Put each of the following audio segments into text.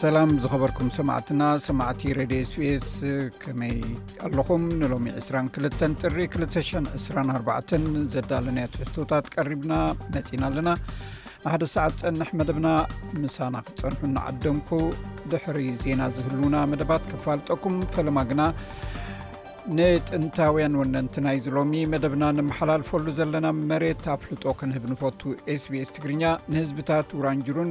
ሰላም ዝኸበርኩም ሰማዕትና ሰማዕቲ ሬድዮ ስፔስ ከመይ ኣለኹም ንሎሚ 22 ጥሪ 224 ዘዳለናዮ ትሕዝቶታት ቀሪብና መፂና ኣለና ንሓደ ሰዓት ፀንሕ መደብና ምሳና ክትፀንሑ እናዓደምኩ ድሕሪ ዜና ዝህልውና መደባት ክፋልጠኩም ፈለማ ግና ንጥንታውያን ወነንቲ ናይ ዝሎሚ መደብና ንመሓላልፈሉ ዘለና መሬት ኣፍልጦ ክንህብ ንፈቱ ስbs ትግርኛ ንህዝብታት ውራንጅሩን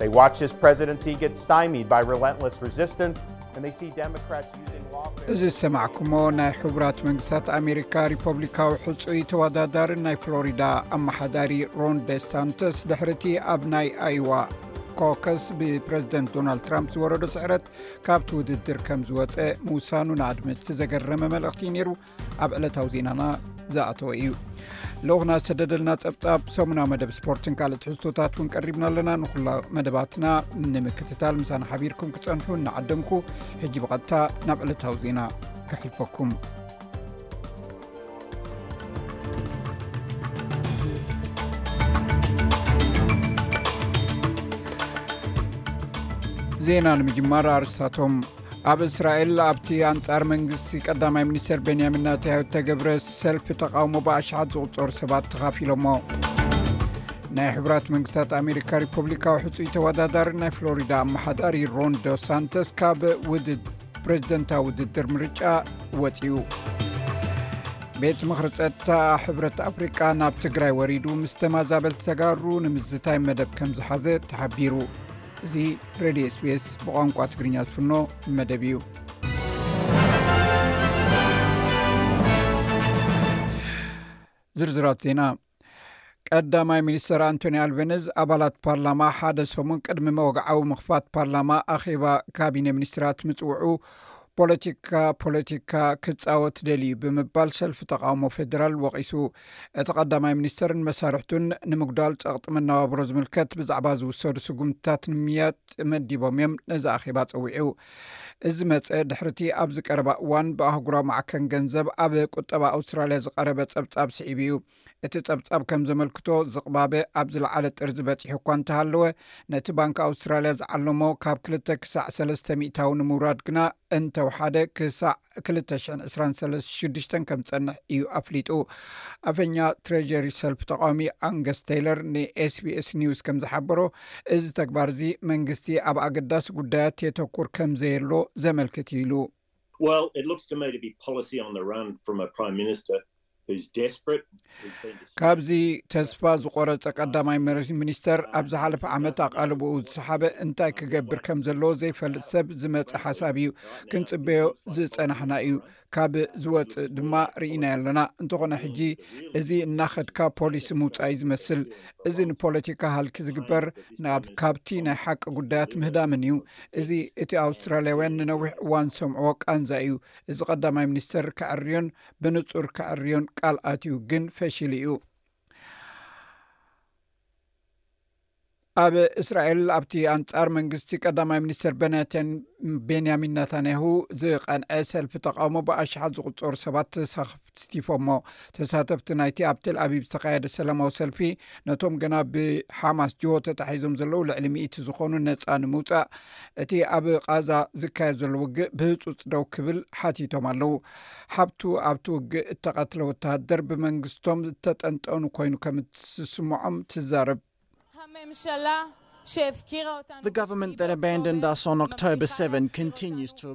They watch his presidency get stymied by relentless resistance and they see Democrats using lawfare. እዚ ዝሰማዕኩሞ ናይ ሕቡራት መንግስታት ኣሜሪካ ሪፐብሊካዊ ሕፁይ ተወዳዳሪ ናይ ፍሎሪዳ ኣመሓዳሪ ሮን ደስታንተስ ድሕሪ እቲ ኣብ ናይ ኣይዋ ኮከስ ብፕረዚደንት ዶናልድ ትራምፕ ዝወረዶ ስዕረት ካብቲ ውድድር ከም ዝወፀ ምውሳኑ ንኣድመፅቲ ዘገረመ መልእኽቲ እዩ ነይሩ ኣብ ዕለታዊ ዜናና ዝኣተወ እዩ ልኡክና ዝሰደደልና ፀብፃብ ሰሙናዊ መደብ ስፖርትን ካልእ ትሕዝቶታት እውን ቀሪብና ኣለና ንኩላ መደባትና ንምክትታል ምሳና ሓቢርኩም ክፀንሑ እናዓደምኩ ሕጂ ብቐጥታ ናብ ዕለታዊ ዜና ክሕልፈኩም ዜና ንምጅማር ኣርስታቶም ኣብ እስራኤል ኣብቲ ኣንጻር መንግስቲ ቀዳማይ ሚኒስተር ቤንያሚን ናታዮ እተገብረ ሰልፊ ተቃውሞ ብኣሸሓት ዝቕጸሩ ሰባት ተኻፊሎሞ ናይ ሕብራት መንግስታት ኣሜሪካ ሪፖብሊካዊ ሕፁይ ተወዳዳሪ ናይ ፍሎሪዳ ኣመሓዳሪ ሮንዶ ሳንተስ ካብ ውድድ ፕሬዚደንታዊ ውድድር ምርጫ ወፅኡ ቤት ምክሪ ፀጥታ ሕብረት ኣፍሪቃ ናብ ትግራይ ወሪዱ ምስ ተማዛበልቲ ተጋሩ ንምዝታይ መደብ ከም ዝሓዘ ተሓቢሩ እዚ ሬድዮ ስፔስ ብቋንቋ ትግርኛ ዝፍኖ መደብ እዩ ዝርዝራት ዜና ቀዳማይ ሚኒስትር ኣንቶኒ ኣልቨነዝ ኣባላት ፓርላማ ሓደ ሰሙን ቅድሚ መወግዓዊ ምኽፋት ፓርላማ ኣኼባ ካቢነ ሚኒስትራት ምፅውዑ ፖለቲካ ፖለቲካ ክፃወት ደልዩ ብምባል ሰልፊ ተቃውሞ ፌዴራል ወቒሱ እቲ ቀዳማይ ሚኒስትርን መሳርሕቱን ንምጉዳል ፀቕጢ መነባብሮ ዝምልከት ብዛዕባ ዝውሰዱ ስጉምትታት ንምያጥ መዲቦም እዮም ነዚ ኣኼባ ፀዊዑ እዚ መፀ ድሕርቲ ኣብዚ ቀረባ እዋን ብኣህጉራዊ ማዕከን ገንዘብ ኣብ ቁጠባ ኣውስትራልያ ዝቀረበ ፀብፃብ ስዒቡ እዩ እቲ ጸብጻብ ከም ዘመልክቶ ዝቕባበ ኣብ ዝለዓለ ጥርዚ በጺሑ እኳ እንተሃለወ ነቲ ባንኪ ኣውስትራልያ ዝዓለሞ ካብ ክልተ ክሳዕ ሰለስተ ሚእታዊ ንምውራድ ግና እንተውሓደ ክሳዕ 223 ከም ዝጸንሕ እዩ ኣፍሊጡ ኣፈኛ ትሬጀሪ ሰልፊ ተቃዋሚ ኣንገስ ተይለር ንኤስቢስ ኒውስ ከም ዝሓበሮ እዚ ተግባር እዚ መንግስቲ ኣብ ኣገዳሲ ጉዳያት የተኩር ከም ዘየሎ ዘመልክት እዩ ኢሉ ካብዚ ተስፋ ዝቆረፀ ቀዳማይ ሚኒስተር ኣብ ዝሓለፈ ዓመት ኣቓልብኡ ዝሰሓበ እንታይ ክገብር ከም ዘለዎ ዘይፈልጥ ሰብ ዝመፀ ሓሳብ እዩ ክንፅበዮ ዝፀናሕና እዩ ካብ ዝወፅእ ድማ ርኢናዮ ኣለና እንተኾነ ሕጂ እዚ እናኸድካ ፖሊሲ ምውፃእ እዩ ዝመስል እዚ ንፖለቲካ ሃልኪ ዝግበር ናብ ካብቲ ናይ ሓቂ ጉዳያት ምህዳምን እዩ እዚ እቲ ኣውስትራልያውያን ንነዊሕ እዋን ዝሰምዕዎ ቃንዛ እዩ እዚ ቀዳማይ ሚኒስተር ከዐርዮን ብንጹር ከዐርዮን ቃል ኣትዩ ግን ፈሽሉ እዩ ኣብ እስራኤል ኣብቲ ኣንጻር መንግስቲ ቀዳማይ ሚኒስተር በነትን ቤንያሚን ናታንያሁ ዝቐንዐ ሰልፊ ተቃውሞ ብኣሽሓት ዝቁጸሩ ሰባት ተሳክፍ ስቲፎሞ ተሳተፍቲ ናይቲ ኣብ ቴልኣቪቭ ዝተካየደ ሰላማዊ ሰልፊ ነቶም ገና ብሓማስ ጅሆ ተታሒዞም ዘለዉ ልዕሊ ሚእቲ ዝኾኑ ነፃ ንምውፃእ እቲ ኣብ ቃዛ ዝካየድ ዘሎ ውግእ ብህፁፅ ደው ክብል ሓቲቶም ኣለዉ ሓብቱ ኣብቲ ውግእ እተቐትለ ወተሃደር ብመንግስቶም ዝተጠንጠኑ ኮይኑ ከም ትስምዖም ትዛረብ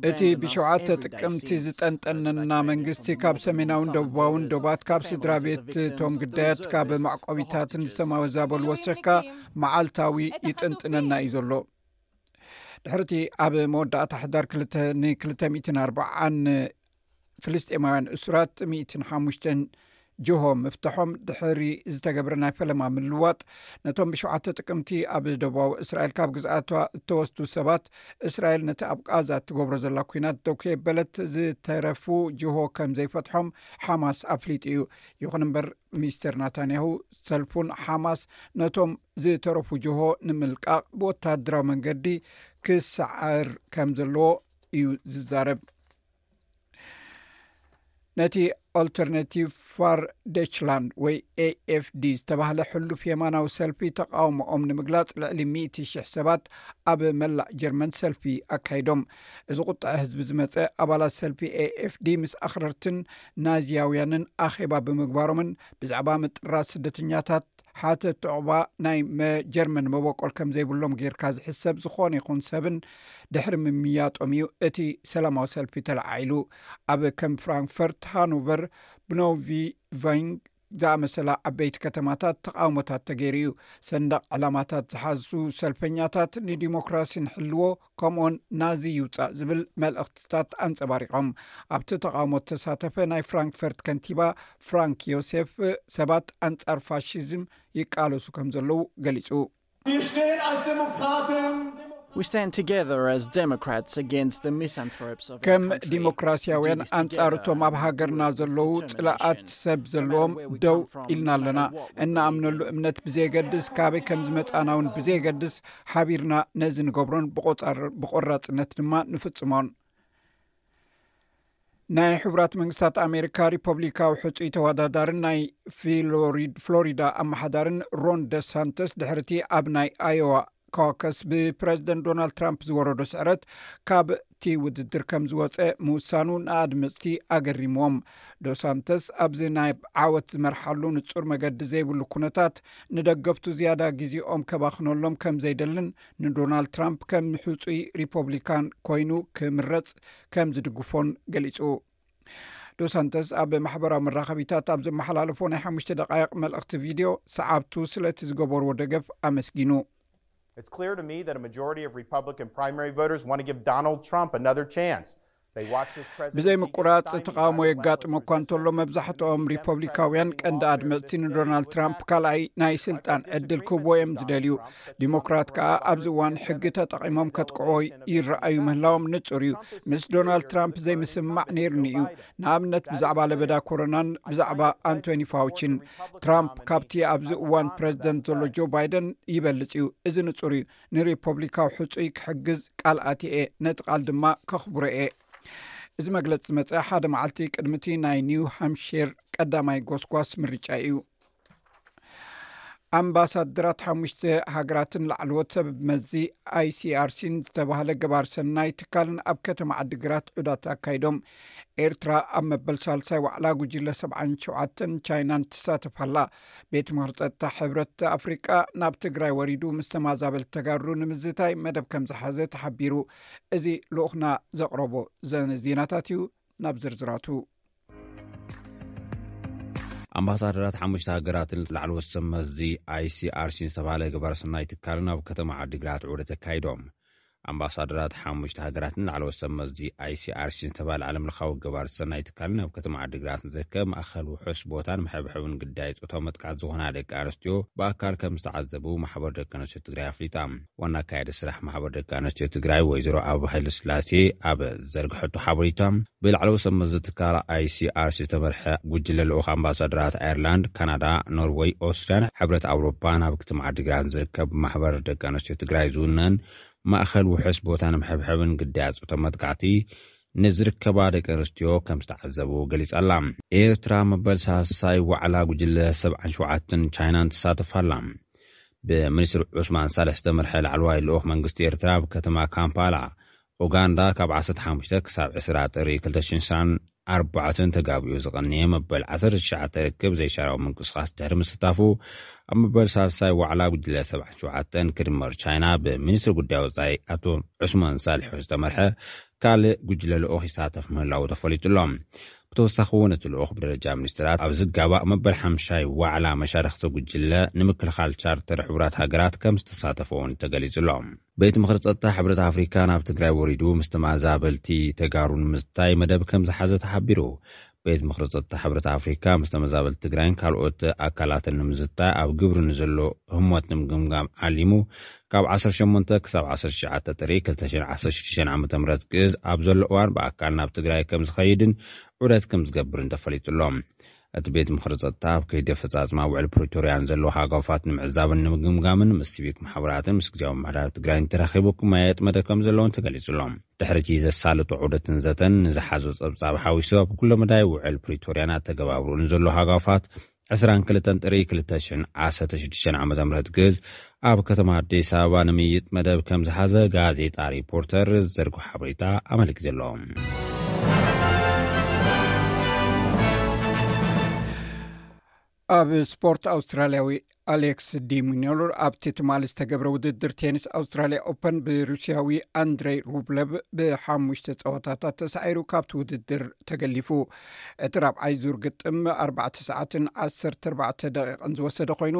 እቲ ብሸውዓተ ጥቅምቲ ዝጠንጠነና መንግስቲ ካብ ሰሜናውን ደቡባውን ዶባት ካብ ስድራ ቤት ቶም ግዳያት ካብ ማዕቆቢታትን ዝተማወዛበሉ ወሲኽካ መዓልታዊ ይጥንጥነና እዩ ዘሎ ድሕርቲ ኣብ መወዳእታ ሕዳር ን240 ፍልስጤማውያን እሱራት ሚእትን ሓሙሽተን ጅሆ ምፍትሖም ድሕሪ ዝተገብረ ናይ ፈለማ ምልዋጥ ነቶም ብሸተ ጥቅምቲ ኣብ ደቡባዊ እስራኤል ካብ ግዝኣቷ እተወስዱ ሰባት እስራኤል ነቲ ኣብ ቃዛ እትገብሮ ዘላ ኩናት ደኩየ በለት ዝተረፉ ጅሆ ከም ዘይፈትሖም ሓማስ ኣፍሊጡ እዩ ይኹን እምበር ሚስተር ናታንያሁ ሰልፉን ሓማስ ነቶም ዝተረፉ ጅሆ ንምልቃቅ ብወተሃደራዊ መንገዲ ክሰዓር ከም ዘለዎ እዩ ዝዛረብ ነቲ ኣልተርናቲቭ ፋር ደችላንድ ወይ ኤኤፍዲ ዝተባህለ ሕሉፍ የማናዊ ሰልፊ ተቃውሞኦም ንምግላፅ ልዕሊ ሚእቲ ሽሕ ሰባት ኣብ መላእ ጀርመን ሰልፊ ኣካይዶም እዚ ቁጣዐ ህዝቢ ዝመፀ ኣባላት ሰልፊ ኤኤፍዲ ምስ ኣክረርትን ናዚያውያንን ኣኼባ ብምግባሮምን ብዛዕባ ምጥራት ስደተኛታት ሓተቲ ዑቕባ ናይ ጀርመን መበቆል ከም ዘይብሎም ጌርካ ዝሕሰብ ዝኾነ ይኹን ሰብን ድሕሪ ምምያጦም እዩ እቲ ሰላማዊ ሰልፊ ተለዓዒሉ ኣብ ከም ፍራንክፈርት ሃኖቨር ብኖቪ ቫንግ ዝኣመሰላ ዓበይቲ ከተማታት ተቃውሞታት ተገይሩ እዩ ሰንደቅ ዕላማታት ዝሓዙ ሰልፈኛታት ንዲሞክራሲ ንሕልዎ ከምኡውን ናዚ ይውጻእ ዝብል መልእኽትታት ኣንጸባሪቖም። ኣብቲ ተቓውሞ እተሳተፈ ናይ ፍራንክፈርት ከንቲባ ፍራንክ ዮሴፍ ሰባት ኣንጻር ፋሽዝም ይቃለሱ ከም ዘለዉ ገሊጹ። ከም ዲሞክራስያውያን ኣንጻር እቶም ኣብ ሃገርና ዘለዉ ጽላኣት ሰብ ዘለዎም ደው ኢልና ኣለና። እንኣምነሉ እምነት ብዘየገድስ ካበይ ከም ዝመጻእና እውን ብዘየገድስ ሓቢርና ነዚ ንገብሮን ብቆፃር ብቆራፅነት ድማ ንፍፅሞን ናይ ሕቡራት መንግስታት ኣሜሪካ ሪፐብሊካዊ ሕፁይ ተወዳዳርን ናይ ፍሎሪዳ ኣመሓዳርን ሮን ደሳንተስ ድሕርቲ ኣብ ናይ ኣዮዋ ኮከስ ብፕረዚደንት ዶናልድ ትራምፕ ዝወረዶ ስዕረት ካብቲ ውድድር ከም ዝወፀ ምውሳኑ ንኣድመፅቲ ኣገሪምዎም ዶሳንተስ ኣብዚ ናይ ዓወት ዝመርሓሉ ንፁር መገዲ ዘይብሉ ኩነታት ንደገፍቱ ዝያዳ ግዜኦም ከባኽነሎም ከም ዘይደልን ንዶናልድ ትራምፕ ከም ንሕጹይ ሪፖብሊካን ኮይኑ ክምረጽ ከም ዝድግፎን ገሊጹ ዶሳንተስ ኣብ ማሕበራዊ መራኸቢታት ኣብ ዘመሓላለፎ ናይ ሓሙሽተ ደቃይቅ መልእኽቲ ቪድዮ ሰዓብቱ ስለቲ ዝገበርዎ ደገፍ ኣመስጊኑ ብዘይ ምቁራፅ ተቓውሞ የጋጥሞ እኳ እንተሎ መብዛሕትኦም ሪፖብሊካውያን ቀንዲ ኣድመፅቲ ንዶናልድ ትራምፕ ካልኣይ ናይ ስልጣን ዕድል ክህቦ እዮም ዝደልዩ ዲሞክራት ከዓ ኣብዚ እዋን ሕጊ ተጠቒሞም ከጥቅዖ ይረኣዩ ምህላዎም ንፁር እዩ ምስ ዶናልድ ትራምፕ ዘይምስምማዕ ነይሩኒ እዩ ንኣብነት ብዛዕባ ለበዳ ኮሮናን ብዛዕባ ኣንቶኒ ፋውችን ትራምፕ ካብቲ ኣብዚ እዋን ፕረዚደንት ዘሎ ጆ ባይደን ይበልፅ እዩ እዚ ንፁር እዩ ንሪፖብሊካዊ ሕፁይ ክሕግዝ ቃል ኣትየ ነቲ ቃል ድማ ከኽብሮ እየ እዚ መግለፂ ዝመፀ ሓደ መዓልቲ ቅድሚቲ ናይ ኒው ሃምሽር ቀዳማይ ጎስጓስ ምርጫ እዩ ኣምባሳደራት ሓሙሽተ ሃገራትን ላዕለዎት ሰብ መዚ ኣይሲኣርሲን ዝተባሃለ ገባር ሰናይ ትካልን ኣብ ከተማ ዓዲግራት ዑዳት ኣካይዶም ኤርትራ ኣብ መበል ሳልሳይ ዋዕላ ጉጅለ ሰብዓን ሸውዓተን ቻይናን ትሳተፋላ ቤት ምኽሪ ፀጥታ ሕብረት ኣፍሪቃ ናብ ትግራይ ወሪዱ ምስ ተማዛበልቲ ተጋሩ ንምዝታይ መደብ ከም ዝሓዘ ተሓቢሩ እዚ ልኡኽና ዘቕረቦ ዜናታት እዩ ናብ ዝርዝራቱ ኣምባሳደራት ሓሙሽተ ሃገራትን ላዕለዎት ሰብ መዚ ኣይሲኣርሲን ዝተባሃለ ግብረሰናይ ትካልን ኣብ ከተማ ዓዲግራት ዑደት ኣካይዶም ኣምባሳደራት ሓሙሽተ ሃገራትን ላዕለዎት ሰብ መዚ ኣይሲኣርሲን ዝተባህለ ዓለም ለኻዊ ገባሪ ሰናይ ትካልን ኣብ ከተማ ዓዲግራት ንዝርከብ ማእኸል ውሑስ ቦታን መሐብሐብን ግዳይ ፆታዊ መጥቃዕቲ ዝኾና ደቂ ኣንስትዮ ብኣካል ከምዝተዓዘቡ ማሕበር ደቂ ኣንስትዮ ትግራይ ኣፍሊጣ። ዋና ኣካያዲ ስራሕ ማሕበር ደቂ ኣንስትዮ ትግራይ ወይዘሮ ኣበባ ሃይለስላሴ ኣብ ዘርገሐቶ ሓበሬታ፣ ብላዕለዎት ሰብ መዚ ትካል ICRC ዝተመርሐ ጉጅለ ልኡኽ ኣምባሳደራት ኣየርላንድ፣ ካናዳ፣ ኖርወይ፣ ኦስትርያን ሕብረት ኣውሮፓን ኣብ ክትማ ዓዲግራት ንዝርከብ ብማሕበር ደቂ ኣንስትዮ ትግራይ ዝውነን ማእኸል ውሑስ ቦታ ንምሕብሐብን ግዳያት ፆታዊ መጥቃዕቲ ንዝርከባ ደቂ ኣንስትዮ ከምዝተዓዘቡ ገሊፃ ኣላ። ኤርትራ መበል ሳልሳይ ዋዕላ ጉጅለ ሰብዓን ሸውዓተን ቻይናን ትሳተፍ ኣላ። ብሚኒስትር ዑስማን ሳልሕ ዝተመርሐ ላዕለዋይ ልኡኽ መንግስቲ ኤርትራ ኣብ ከተማ ካምፓላ ኡጋንዳ ካብ ዓሰርተ ሓሙሽተ ክሳብ ዕስራ ጥሪ ክልተ ሽሕን ሸስዓን ኣርባዕተን ተጋቢኡ ዝቐነየ መበል ዓሰርተ ትሽዓተ ርክብ ዘይሻራዊ ምንቅስቓስ ድሕሪ ምስታፉ ኣብ መበል ሳልሳይ ዋዕላ ጉጅለ ሰብዓን ሸውዓተን ክድመር ቻይና ብሚኒስትሪ ጉዳይ ወፃኢ ኣቶ ዑስማን ሳልሕ ዝተመርሐ ካልእ ጉጅለ ልኡኽ ይሳተፍ ምህላዉ ተፈሊጡ ኣሎ። ብተወሳኺ እውን እቲ ልኡኽ ብደረጃ ሚኒስትራት ኣብ ዝጋባእ መበል ሓምሻይ ዋዕላ መሻርኽቲ ጉጅለ ንምክልኻል ቻርተር ሕቡራት ሃገራት ከምዝተሳተፈ እውን ተገሊፁ ኣሎ። ቤት ምኽሪ ፀጥታ ሕብረት ኣፍሪካ ናብ ትግራይ ወሪዱ ምስ ተመዛበልቲ ተጋሩ ንምዝታይ መደብ ከምዝሓዘ ተሓቢሩ። ቤት ምኽሪ ፀጥታ ሕብረት ኣፍሪካ ምስ ተመዛበልቲ ትግራይን ካልኦት ኣካላትን ንምዝታይ ኣብ ግብሪ ንዘሎ ህሞት ንምግምጋም ዓሊሙ ካብ ዓሰርተ ሸሞንተ ክሳብ ዓሰርተ ትሽዓተ ጥሪ ክልተ ሽሕን ዓሰርተ ሽዱሽተን ዓ ም ግእዝ ኣብ ዘሎ እዋን ብኣካል ናብ ትግራይ ከምዝኸይድን ዑደት ከምዝገብርን ተፈሊጡ'ሎ። እቲ ቤት ምኽሪ ፀጥታ ኣብ ከይዲ ኣፈፃፅማ ውዕል ፕሪቶሪያ ንዘለዉ ሃጓፋት ንምዕዛብን ንምግምጋምን ምስ ሲቪክ ማሕበራትን ምስ ግዝያዊ ምምሕዳር ትግራይን ተራኺቡ ክመያየጥ መደብ ከምዘለዎን ተገሊፁ ኣሎ። ድሕሪ እቲ ዘሳልጦ ዑደትን ዘተን ንዝሓዞ ፀብፃብ ሓዊሱ ኣብ ኩለመዳይ ውዕል ፕሪቶሪያን ኣተገባብርኡን ንዘለዉ ሃጓፋት ዕስራን ክልተን ጥሪ ክልተ ሽሕን ዓሰርተ ሽዱሽተን ዓመተ ምህረት ግዝ ኣብ ከተማ ኣዲስ ኣበባ ንምይይጥ መደብ ከም ዝሓዘ ጋዜጣ ሪፖርተር ዝዘርግሖ ሓበሬታ ኣመልኪቱ ኣሎ። ኣብ ስፖርት ኣውስትራልያዊ ኣሌክስ ዲሚኖር ኣብቲ ትማሊ ዝተገብረ ውድድር ቴኒስ ኣውስትራልያ ኦፐን ብሩስያዊ ኣንድረይ ሩብለብ ብሓሙሽተ ፀወታታት ተሳዒሩ ካብቲ ውድድር ተገሊፉ እቲ ራብዓይ ዙር ግጥም ኣርባዕተ ሰዓትን ዓሰርተ ኣርባዕተ ደቂቕን ዝወሰደ ኮይኑ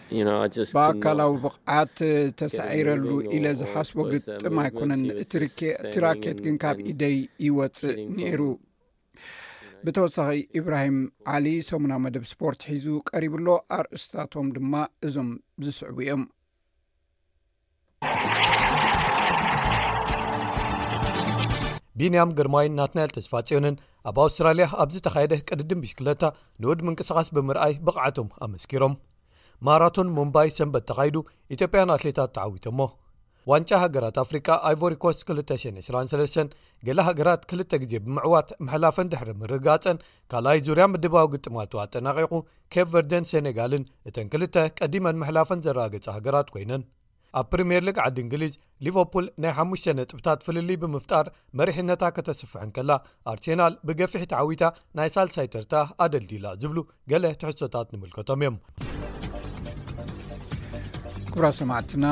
ብኣካላዊ ብቕዓት ተሳዒረሉ ኢለ ዝሓስቦ ግጥም ኣይኮነን እቲ ራኬት ግን ካብ ኢደይ ይወፅእ ነይሩ ብተወሳኺ ኢብራሂም ዓሊ ሰሙናዊ መደብ ስፖርት ሒዙ ቀሪብሎ ኣርእስታቶም ድማ እዞም ዝስዕቡ እዮም ቢንያም ግርማይን ናትናኤል ተስፋጽዮንን ኣብ ኣውስትራልያ ኣብ ዝተኻየደ ቅድድም ብሽክለታ ንኡድ ምንቅስቓስ ብምርኣይ ብቕዓቶም ኣመስኪሮም ማራቶን ሙምባይ ሰንበት ተኻይዱ ኢትዮጵያን ኣትሌታት ተዓዊቶሞ ዋንጫ ሃገራት ኣፍሪቃ ኣይቮሪኮስ 223 ገለ ሃገራት ክልተ ግዜ ብምዕዋት ምሕላፈን ድሕሪ ምርጋፀን ካልኣይ ዙርያ ምድባዊ ግጥማቱ ኣጠናቂቑ ኬፕ ቨርደን ሴኔጋልን እተን ክልተ ቀዲመን ምሕላፈን ዘረጋገጻ ሃገራት ኮይነን ኣብ ፕሪምየር ሊግ ዓዲ እንግሊዝ ሊቨርፑል ናይ ሓሙሽተ ነጥብታት ፍልልይ ብምፍጣር መሪሕነታ ከተስፍሕ እንከላ ኣርሴናል ብገፊሕ ተዓዊታ ናይ ሳልሳይ ተርታ ኣደልዲላ ዝብሉ ገለ ትሕሶታት ንምልከቶም እዮም ክብራ ሰማዕትና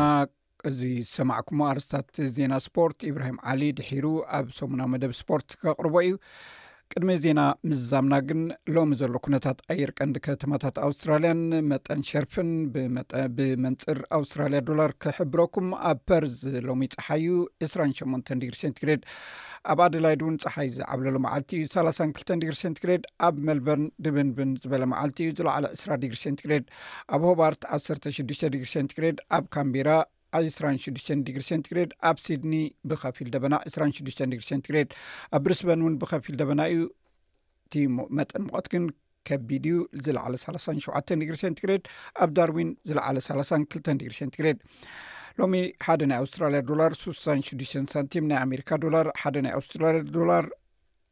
እዚ ዝሰማዕኩሞ ኣርስታት ዜና ስፖርት ኢብራሂም ዓሊ ድሒሩ ኣብ ሰሙናዊ መደብ ስፖርት ከቕርቦ እዩ ቅድሚ ዜና ምዝዛምና ግን ሎሚ ዘሎ ኩነታት ኣየር ቀንዲ ከተማታት ኣውስትራልያን መጠን ሸርፍን ብመንፅር ኣውስትራልያ ዶላር ክሕብረኩም ኣብ ፐርዝ ሎሚ ፀሓዩ 28 ዲግሪ ሴንትግሬድ ኣብ ኣደላይድ እውን ፀሓይ ዝዓብለሉ መዓልቲ እዩ 32 ዲግሪ ሴንትግሬድ ኣብ መልበርን ድብንብን ዝበለ መዓልቲ እዩ ዝለዕለ 20 ዲግሪ ሴንትግሬድ ኣብ ሆባርት 16 ዲግሪ ሴንትግሬድ ኣብ ካንቢራ 26 ዲግሪ ሴንትግሬድ ኣብ ሲድኒ ብከፊል ደበና 26 ዲግሪ ሴንትግሬድ ኣብ ብሪስበን እውን ብከፊል ደበና እዩ እቲ መጠን ምቀት ግን ከቢድ እዩ ዝለዓለ 37 ዲግሪ ሴንትግሬድ ኣብ ዳርዊን ዝለዓለ 32 ዲግሪ ሴንትግሬድ ሎሚ ሓደ ናይ ኣውስትራልያ ዶላር 66 ሳንቲም ናይ ኣሜሪካ ዶላር ሓደ ናይ ኣውስትራልያ ዶላር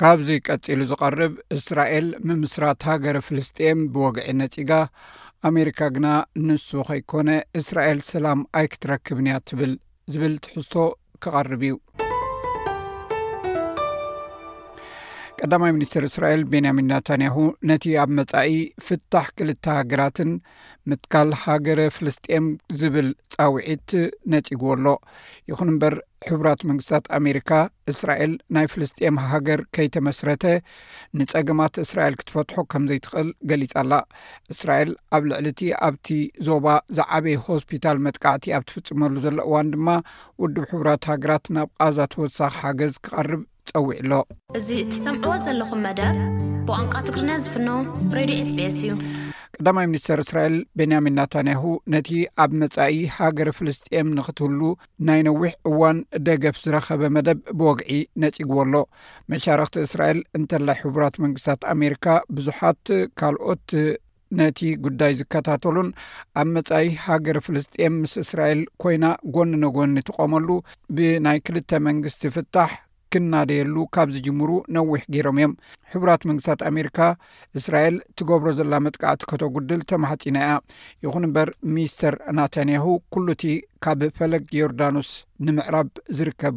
ካብዚ ቀጺሉ ዝቐርብ እስራኤል ምምስራት ሃገረ ፍልስጥኤም ብወግዒ ነጺጋ ኣሜሪካ ግና ንሱ ከይኮነ እስራኤል ሰላም ኣይክትረክብን እያ ትብል ዝብል ትሕዝቶ ክቐርብ እዩ። ቀዳማይ ሚኒስትር እስራኤል ቤንያሚን ናታንያሁ ነቲ ኣብ መጻኢ ፍታሕ ክልተ ሃገራትን ምትካል ሃገረ ፍልስጥኤም ዝብል ጻውዒት ነጺግዎ ኣሎ ይኹን እምበር ሕቡራት መንግስታት ኣሜሪካ እስራኤል ናይ ፍልስጥኤም ሃገር ከይተመስረተ ንፀገማት እስራኤል ክትፈትሖ ከም ዘይትኽእል ገሊፃ ኣላ እስራኤል ኣብ ልዕሊ እቲ ኣብቲ ዞባ ዝዓበየ ሆስፒታል መጥቃዕቲ ኣብ ትፍፅመሉ ዘሎ እዋን ድማ ውድብ ሕቡራት ሃገራት ናብ ቓዛ ተወሳኺ ሓገዝ ክቐርብ ጸዊዑ ኣሎ። እዚ እትሰምዕዎ ዘለኹም መደብ ብቋንቋ ትግርኛ ዝፍኖ ሬድዮ ኤስቤስ እዩ። ቀዳማይ ሚኒስተር እስራኤል ቤንያሚን ናታንያሁ ነቲ ኣብ መጻኢ ሃገር ፍልስጥኤም ንኽትህሉ ናይ ነዊሕ እዋን ደገፍ ዝረኸበ መደብ ብወግዒ ነጺግዎ ኣሎ መሻርክቲ እስራኤል እንተላይ ሕቡራት መንግስታት ኣሜሪካ ብዙሓት ካልኦት ነቲ ጉዳይ ዝከታተሉን ኣብ መጻኢ ሃገር ፍልስጥኤም ምስ እስራኤል ኮይና ጎኒ ንጎኒ ትቆመሉ ብናይ ክልተ መንግስቲ ፍታሕ ክናደየሉ ካብ ዝጅምሩ ነዊሕ ገይሮም እዮም ሕቡራት መንግስታት ኣሜሪካ እስራኤል ትገብሮ ዘላ መጥቃዕቲ ከተጉድል ተማሓፂና እያ ይኹን እምበር ሚስተር ናታንያሁ ኩሉ እቲ ካብ ፈለግ ዮርዳኖስ ንምዕራብ ዝርከብ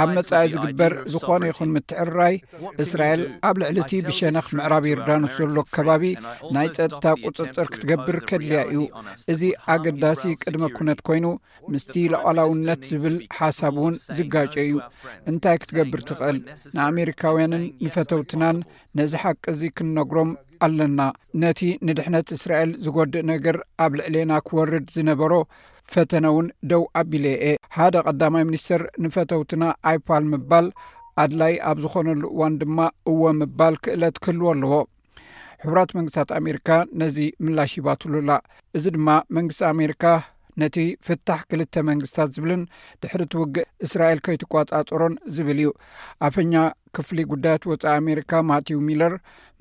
ኣብ መጻኢ ዝግበር ዝኾነ ይኹን ምትዕርራይ እስራኤል ኣብ ልዕሊ እቲ ብሸነኽ ምዕራብ ዮርዳኖስ ዘሎ ከባቢ ናይ ጸጥታ ቁጽጽር ክትገብር ከድልያ እዩ። እዚ ኣገዳሲ ቅድመ ኩነት ኮይኑ ምስቲ ሉዓላውነት ዝብል ሓሳብ እውን ዝጋጮ እዩ። እንታይ ክትገብር ትኽእል? ንኣሜሪካውያንን ንፈተውትናን ነዚ ሓቂ እዚ ክንነግሮም ኣለና። ነቲ ንድሕነት እስራኤል ዝጎድእ ነገር ኣብ ልዕሌና ክወርድ ዝነበሮ ፈተነ ውን ደው ኣቢለ'የ። ሓደ ቀዳማይ ሚኒስተር ንፈተውትና ኣይፋል ምባል፣ ኣድላይ ኣብ ዝኾነሉ እዋን ድማ እወ ምባል ክእለት ክህልዎ ኣለዎ። ሕቡራት መንግስታት ኣሜሪካ ነዚ ምላሽ ሂባትሉ ኣላ። እዚ ድማ መንግስቲ ኣሜሪካ ነቲ ፍታሕ ክልተ መንግስታት ዝብልን ድሕሪ እቲ ውግእ እስራኤል ከይትቆጻጸሮን ዝብል እዩ። ኣፈኛ ክፍሊ ጉዳያት ወፃኢ ኣሜሪካ ማቲው ሚለር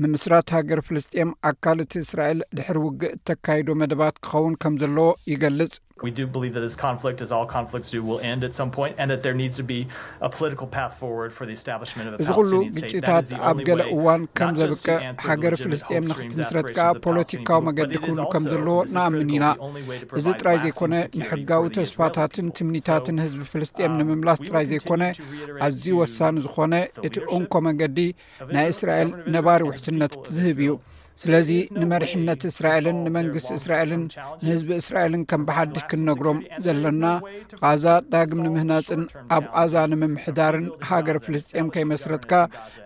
ምምስራት ሃገር ፍልስጥኤም ኣካል እቲ እስራኤል ድሕሪ ውግእ እተካይዶ መደባት ክኸውን ከም ዘለዎ ይገልጽ። እዚ ኩሉ ግጭታት ኣብ ገለ እዋን ከም ዘብቅዕ ሃገር ፍልስጥኤም ንክትምስረት ከኣ ፖለቲካዊ መገዲ ክህሉ ከም ዘለዎ ንኣምን ኢና እዚ ጥራይ ዘይኮነ ንሕጋዊ ተስፋታትን ትምኒታትን ህዝቢ ፍልስጥኤም ንምምላስ ጥራይ ዘይኮነ ኣዝዩ ወሳኒ ዝኾነ እቲ እንኮ መንገዲ ናይ እስራኤል ነባሪ ውሕስነት ዝህብ እዩ ስለዚ ንመሪሕነት እስራኤልን ንመንግስቲ እስራኤልን ንህዝቢ እስራኤልን ከም ብሓድሽ ክንነግሮም ዘለና ቃዛ ዳግም ንምህናፅን ኣብ ቓዛ ንምምሕዳርን ሃገር ፍልስጥኤም ከይመስረትካ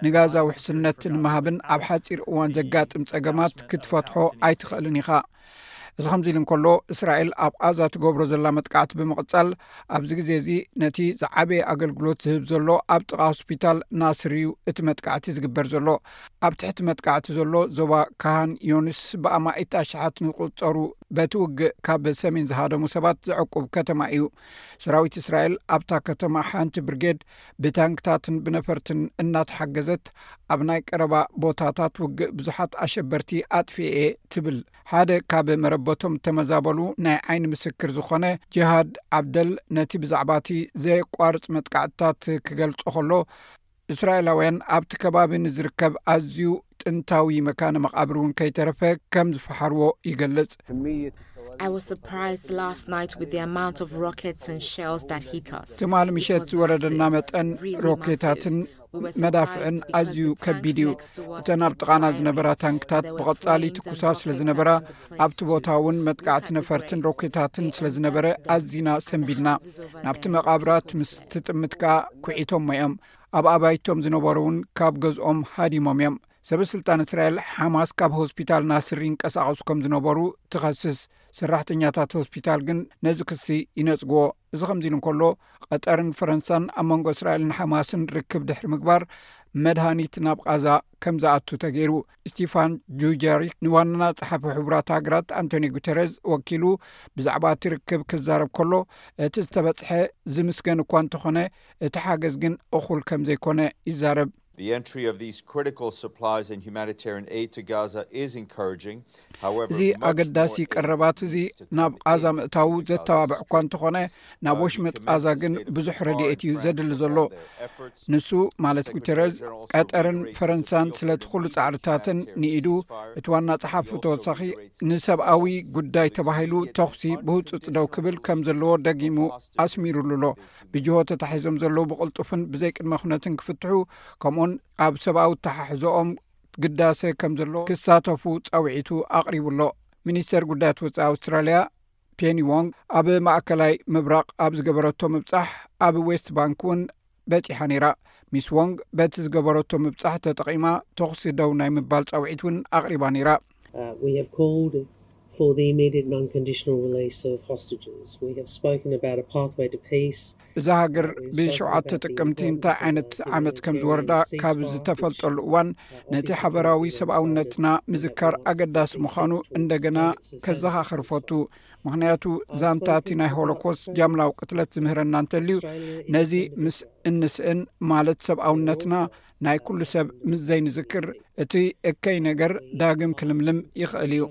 ንጋዛ ውሕስነት ንምሃብን ኣብ ሓፂር እዋን ዘጋጥም ፀገማት ክትፈትሖ ኣይትኽእልን ኢኻ እዚ ከምዚ ኢሉ እንከሎ እስራኤል ኣብ ቓዛ ትገብሮ ዘላ መጥቃዕቲ ብምቕጻል ኣብዚ ግዜ እዚ ነቲ ዝዓበየ ኣገልግሎት ዝህብ ዘሎ ኣብ ጥቓ ሆስፒታል ናስር እዩ እቲ መጥቃዕቲ ዝግበር ዘሎ ኣብ ትሕቲ መጥቃዕቲ ዘሎ ዞባ ካሃን ዮንስ ብኣማኢት ኣሽሓት ንቁፀሩ በቲ ውግእ ካብ ሰሜን ዝሃደሙ ሰባት ዘዕቁብ ከተማ እዩ ሰራዊት እስራኤል ኣብታ ከተማ ሓንቲ ብርጌድ ብታንክታትን ብነፈርትን እናተሓገዘት ኣብ ናይ ቀረባ ቦታታት ውግእ ብዙሓት ኣሸበርቲ ኣጥፊኤ'የ ትብል። ሓደ ካብ መረበቶም እተመዛበሉ ናይ ዓይኒ ምስክር ዝዀነ ጂሃድ ዓብደል ነቲ ብዛዕባ'ቲ ዘየቋርጽ መጥቃዕትታት ክገልጾ ኸሎ፣ እስራኤላውያን ኣብቲ ከባቢ ንዝርከብ ኣዝዩ ጥንታዊ መካነ መቓብር እውን ከይተረፈ ከም ዝፈሓርዎ ይገልጽ። ትማሊ ምሸት ዝወረደና መጠን ሮኬታትን መዳፍዕን ኣዝዩ ከቢድ እዩ። እተን ኣብ ጥቓና ዝነበራ ታንክታት ብቐጻሊ ትኩሳ ስለ ዝነበራ ኣብቲ ቦታ እውን መጥቃዕቲ ነፈርትን ሮኬታትን ስለ ዝነበረ ኣዚና ሰንቢድና። ናብቲ መቓብራት ምስ ትጥምት ከኣ ኩዒቶሞ እዮም። ኣብ ኣባይቶም ዝነበሩ እውን ካብ ገዝኦም ሃዲሞም እዮም። ሰበስልጣን እስራኤል ሓማስ ካብ ሆስፒታል ናስር ይንቀሳቐሱ ከም ዝነበሩ ትኸስስ፣ ሰራሕተኛታት ሆስፒታል ግን ነዚ ክሲ ይነጽግዎ። እዚ ከምዚ ኢሉ እንከሎ፣ ቐጠርን ፈረንሳን ኣብ መንጎ እስራኤልን ሓማስን ርክብ ድሕሪ ምግባር መድሃኒት ናብ ቓዛ ከም ዝኣቱ ተገይሩ። ስቲፋን ጁጀሪክ ንዋና ጸሓፊ ሕቡራት ሃገራት ኣንቶኒ ጉተረዝ ወኪሉ ብዛዕባ እቲ ርክብ ክዛረብ ከሎ እቲ ዝተበጽሐ ዝምስገን እኳ እንተኾነ እቲ ሓገዝ ግን እኹል ከም ዘይኮነ ይዛረብ እዚ ኣገዳሲ ቀረባት እዚ ናብ ቃዛ ምእታዉ ዘተባብዕ እኳ እንተኾነ ናብ ወሽመጥ ቃዛ ግን ብዙሕ ረድኤት እዩ ዘድሊ ዘሎ ንሱ ማለት ጉተረዝ ቀጠርን ፈረንሳን ስለቲ ኩሉ ፃዕርታትን ንኢዱ እቲ ዋና ፀሓፍ ተወሳኺ ንሰብኣዊ ጉዳይ ተባሂሉ ተኽሲ ብህፁፅ ደው ክብል ከም ዘለዎ ደጊሙ ኣስሚሩሉ ኣሎ ብጅሆ ተታሒዞም ዘለዉ ብቕልጡፍን ብዘይ ቅድመ ኩነትን ክፍትሑ ከምኡን ኣብ ሰብኣዊ ተሓሕዘኦም ግዳሰ ከም ዘለዎ ክሳተፉ ፃውዒቱ ኣቕሪቡ ኣሎ ሚኒስተር ጉዳያት ወፃኢ ኣውስትራልያ ፔኒዎንግ ኣብ ማእከላይ ምብራቕ ኣብ ዝገበረቶ ምብጻሕ ኣብ ዌስት ባንክ እውን በጺሓ ነይራ ሚስ ዎንግ በቲ ዝገበረቶ ምብጻሕ ተጠቒማ ተኹሲ ደው ናይ ምባል ጻውዒት እውን ኣቕሪባ ነይራ እዛ ሃገር ብሸውዓተ ጥቅምቲ እንታይ ዓይነት ዓመፅ ከም ዝወርዳ ካብ ዝተፈልጠሉ እዋን ነቲ ሓበራዊ ሰብኣውነትና ምዝካር ኣገዳሲ ምዃኑ እንደገና ከዘኻኽር ፈቱ ምክንያቱ ዛንታ እቲ ናይ ሆሎኮስ ጃምላዊ ቅትለት ዝምህረና እንተልዩ ነዚ ምስ እንስእን ማለት ሰብኣውነትና ናይ ኩሉ ሰብ ምስ ዘይንዝክር እቲ እከይ ነገር ዳግም ክልምልም ይኽእል እዩ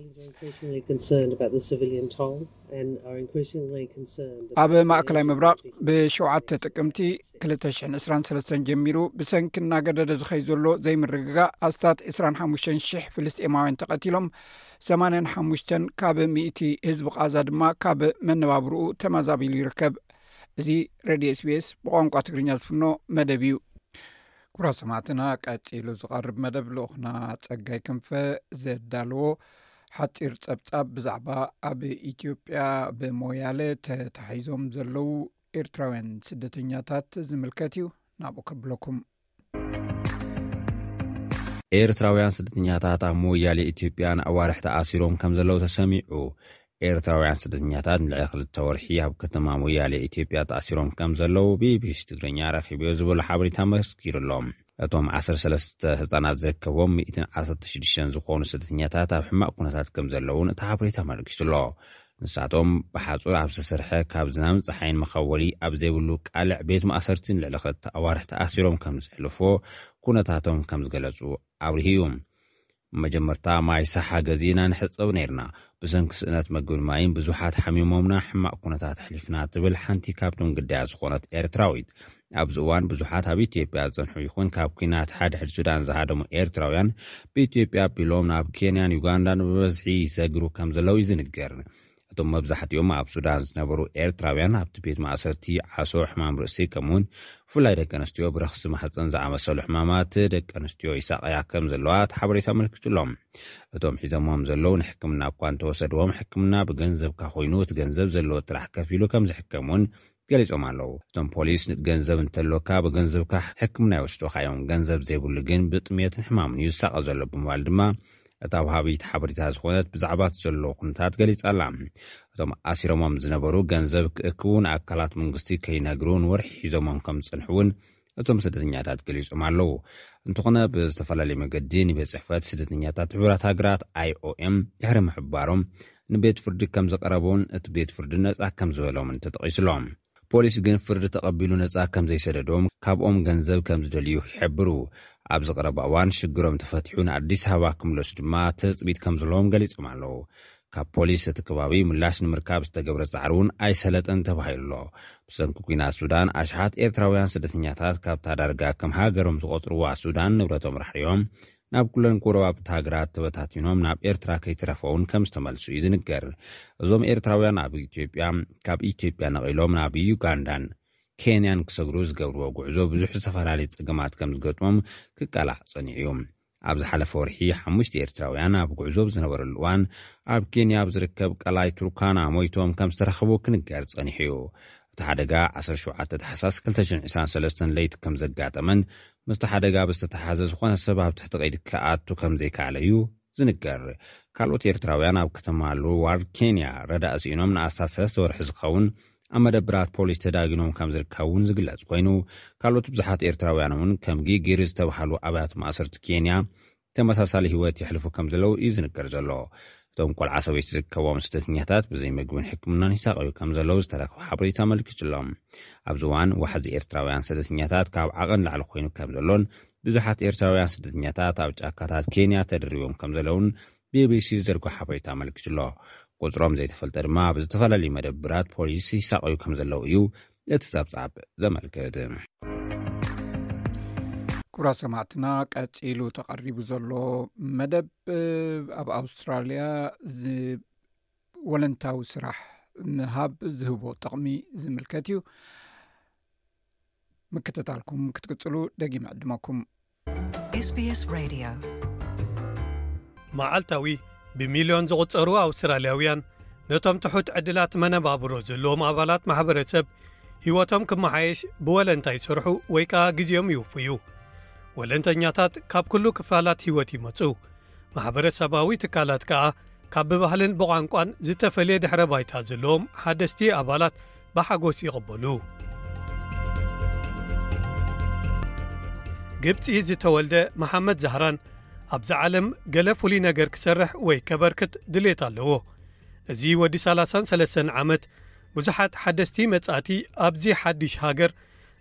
ኣብ ማእከላይ ምብራቕ ብሸውዓተ ጥቅምቲ 223 ጀሚሩ ብሰንኪ እናገደደ ዝኸይ ዘሎ ዘይምርግጋእ ኣስታት 25000 ፍልስጤማውያን ተቐቲሎም 85 ካብ 1እቲ ህዝቢ ቓዛ ድማ ካብ መነባብርኡ ተመዛቢሉ ይርከብ እዚ ረድዮ ስቤስ ብቋንቋ ትግርኛ ዝፍኖ መደብ እዩ ኩብራ ሰማዕትና ቀፂሉ ዝቐርብ መደብ ልኡኹና ፀጋይ ክንፈ ዘዳለዎ ሓፂር ፀብፃብ ብዛዕባ ኣብ ኢትዮጵያ ብሞያለ ተታሒዞም ዘለው ኤርትራውያን ስደተኛታት ዝምልከት እዩ ናብኡ ከብለኩም። ኤርትራውያን ስደተኛታት ኣብ ሞያሌ ኢትዮጵያ ንኣዋርሕ ተኣሲሮም ከም ዘለው ተሰሚዑ። ኤርትራውያን ስደተኛታት ንልዕሊ ክልተ ወርሒ ኣብ ከተማ ሞያሌ ኢትዮጵያ ተኣሲሮም ከም ዘለው ቢቢሲ ትግርኛ ረኺቡዮ ዝበሎ ሓበሬታ መስኪሩ'ሎ። እቶም ዓሰርተ ሰለስተ ህጻናት ዝርከብዎም ሚእትን ዓሰርተ ሽዱሽተን ዝኾኑ ስደተኛታት ኣብ ሕማቕ ኩነታት ከም ዘለዉን እቲ ሓበሬታ ኣመልኪቱ ኣሎ። ንሳቶም ብሓጹር ኣብ ዝተሰርሐ ካብ ዝናብን ጸሓይን መኸወሊ ኣብ ዘይብሉ ቃልዕ ቤት ማእሰርቲ ንልዕሊ ክልተ ኣዋርሕ ተኣሲሮም ከም ዘሕልፉ ኩነታቶም ከም ዝገለጹ ኣብሪሁ እዩ። መጀመርታ ማይ ሳሓ ገዚእና ንሕጸብ ነይርና። ብሰንኪ ስእነት መግብን ማይን ብዙሓት ሓሚሞምና ሕማቕ ኩነታት ኣሕሊፍና ትብል ሓንቲ ካብቶም ግዳያት ዝኾነት ኤርትራዊት። ኣብዚ እዋን ብዙሓት ኣብ ኢትዮጵያ ዝጸንሑ ይኹን ካብ ኲናት ሓድሕድ ሱዳን ዝሃደሙ ኤርትራውያን ብኢትዮጵያ ኣቢሎም ናብ ኬንያን ዩጋንዳን ብበዝሒ ይሰግሩ ከምዘለዉ'ዩ ዝንገር። እቶም መብዛሕቲኦም ኣብ ሱዳን ዝነበሩ ኤርትራውያን ኣብቲ ቤት ማእሰርቲ ዓሶ፣ ሕማም ርእሲ ከምኡ'ውን ብፍላይ ደቂ ኣንስትዮ ብረኽሲ ማህጸን ዝኣመሰሉ ሕማማት ደቂ ኣንስትዮ ይሳቐያ ከም ዘለዋ እቲ ሓበሬታ ኣመልኪቱ ኣሎ። እቶም ሒዘሞም ዘለዉ ንሕክምና እኳ እንተወሰድዎም ሕክምና ብገንዘብካ ኮይኑ እቲ ገንዘብ ዘለዎ ጥራሕ ከፊሉ ከም ዝሕከም እውን ገሊጾም ኣለዉ። እቶም ፖሊስ ን ገንዘብ እንተሎካ ብገንዘብካ ሕክምና ይወስዱኻ እዮም፣ ገንዘብ ዘይብሉ ግን ብጥምየትን ሕማምን እዩ ዝሳቐ ዘሎ ብምባል ድማ እታ ወሃቢት ሓበሬታ ዝኾነት ብዛዕባ እቲ ዘሎ ኩነታት ገሊጻ ኣላ። እቶም ኣሲሮሞም ዝነበሩ ገንዘብ ክእክቡ ንኣካላት መንግስቲ ከይነግሩ ንወርሒ ሒዞሞም ከም ዝጸንሑ እውን እቶም ስደተኛታት ገሊጾም ኣለዉ። እንተኾነ ብዝተፈላለየ መገዲ ንቤትጽሕፈት ስደተኛታት ሕቡራት ሃገራት፣ IOM፣ ድሕሪ ምሕባሮም ንቤት ፍርዲ ከም ዝቐረቡን እቲ ቤት ፍርዲ ነጻ ከም ዝበሎምን ተጠቒሱ'ሎ። ፖሊስ ግን ፍርዲ ተቐቢሉ ነጻ ከም ዘይሰደዶም ካብኦም ገንዘብ ከም ዝደልዩ ይሕብሩ። ኣብዚ ቀረባ እዋን ሽግሮም ተፈቲሑ ንኣዲስ ኣበባ ክምለሱ ድማ ትጽቢት ከም ዘለዎም ገሊጾም ኣለዉ። ካብ ፖሊስ እቲ ከባቢ ምላሽ ንምርካብ ዝተገብረ ጻዕሪ እውን ኣይሰለጠን ተባሂሉ ኣሎ። ብሰንኪ ኲናት ሱዳን ኣሽሓት ኤርትራውያን ስደተኛታት ካብታ ዳርጋ ከም ሃገሮም ዝቖጽርዋ ሱዳን ንብረቶም ራሕሪዮም ናብ ኩለን ጎረባብቲ ሃገራት ተበታቲኖም ናብ ኤርትራ ከይትረፈውን ከም ዝተመልሱ እዩ ዝንገር። እዞም ኤርትራውያን ኣብ ኢትዮጵያ ካብ ኢትዮጵያ ነቒሎም ናብ ዩጋንዳን ኬንያን ክሰግሩ ዝገብርዎ ጉዕዞ ብዙሕ ዝተፈላለየ ጸገማት ከም ዝገጥሞም ክቃላዕ ጸኒዑ እዩ። ኣብ ዝሓለፈ ወርሒ ሓሙሽተ ኤርትራውያን ኣብ ጉዕዞ ኣብ ዝነበርሉ እዋን ኣብ ኬንያ ኣብ ዝርከብ ቀላይ ቱርካና ሞይቶም ከም ዝተረኸቡ ክንገር ጸኒሑ እዩ። እቲ ሓደጋ ዓሰርተ ሸውዓተ ታሕሳስ ክልተ ሽሕን ዕስራን ሰለስተን ለይቲ ከም ዘጋጠመን ምስቲ ሓደጋ ብዝተተሓሓዘ ዝኾነ ሰብ ኣብ ትሕቲ ቀይዲ ክኣቱ ከም ዘይከኣለ እዩ ዝንገር። ካልኦት ኤርትራውያን ኣብ ከተማ ሉዋር ኬንያ ረዳኢ ስኢኖም ንኣስታት ሰለስተ ወርሒ ዝኸውን ኣብ መደብራት ፖሊስ ተዳጊኖም ከም ዝርከቡ'ውን ዝግለጽ ኮይኑ፣ ካልኦት ብዙሓት ኤርትራውያን'ውን ከም ጊጊር ዝተብሃሉ ኣብያት ማእሰርቲ ኬንያ ተመሳሳሊ ህይወት የሕልፉ ከም ዘለዉ እዩ ዝንገር ዘሎ። እቶም ቆልዓ ሰበይቲ ዝርከቦም ስደተኛታት ብዘይ ምግብን ሕክምናን ይሳቐዩ ከም ዘለዉ ዝተረኽበ ሓበሬታ ኣመልኪቱ'ሎ። ኣብዚ እዋን ዋሕዚ ኤርትራውያን ስደተኛታት ካብ ዓቐን ላዕሊ ኮይኑ ከም ዘሎን ብዙሓት ኤርትራውያን ስደተኛታት ኣብ ጫካታት ኬንያ ተደሪቦም ከም ዘለዉን ቢቢሲ ዝዘርግሖ ሓበሬታ ኣመልኪቱ'ሎ። ቁጽሮም ዘይተፈልጠ ድማ ኣብ ዝተፈላለዩ መደብራት ፖሊስ ይሳቐዩ ከምዘለዉ እዩ እቲ ጸብጻብ ዘመልክት። ክቡራት ሰማዕትና ቀፂሉ ተቐሪቡ ዘሎ መደብ ኣብ ኣውስትራልያ ወለንታዊ ስራሕ ምሃብ ዝህቦ ጥቕሚ ዝምልከት እዩ ምክትታልኩም ክትቅፅሉ ደጊመ ዕድመኩም SBS Radio መዓልታዊ ብሚልዮን ዝቝጸሩ ኣውስትራልያውያን ነቶም ትሑት ዕድላት መነባብሮ ዘለዎም ኣባላት ማሕበረሰብ ህይወቶም ክመሓየሽ ብወለንታ ይሰርሑ ወይ ከኣ ግዜኦም ይውፍዩ ወለንተኛታት ካብ ኵሉ ክፋላት ህይወት ይመጹ ማሕበረሰባዊ ትካላት ከኣ ካብ ብባህልን ብቋንቋን ዝተፈልየ ድሕረ ባይታ ዘለዎም ሓደስቲ ኣባላት ብሓጎስ ይቕበሉ። ግብጺ ዝተወልደ መሓመድ ዛህራን ኣብዚ ዓለም ገለ ፍሉይ ነገር ክሰርሕ ወይ ከበርክት ድሌት ኣለዎ። እዚ ወዲ 33 ዓመት ብዙሓት ሓደስቲ መጻእቲ ኣብዚ ሓድሽ ሃገር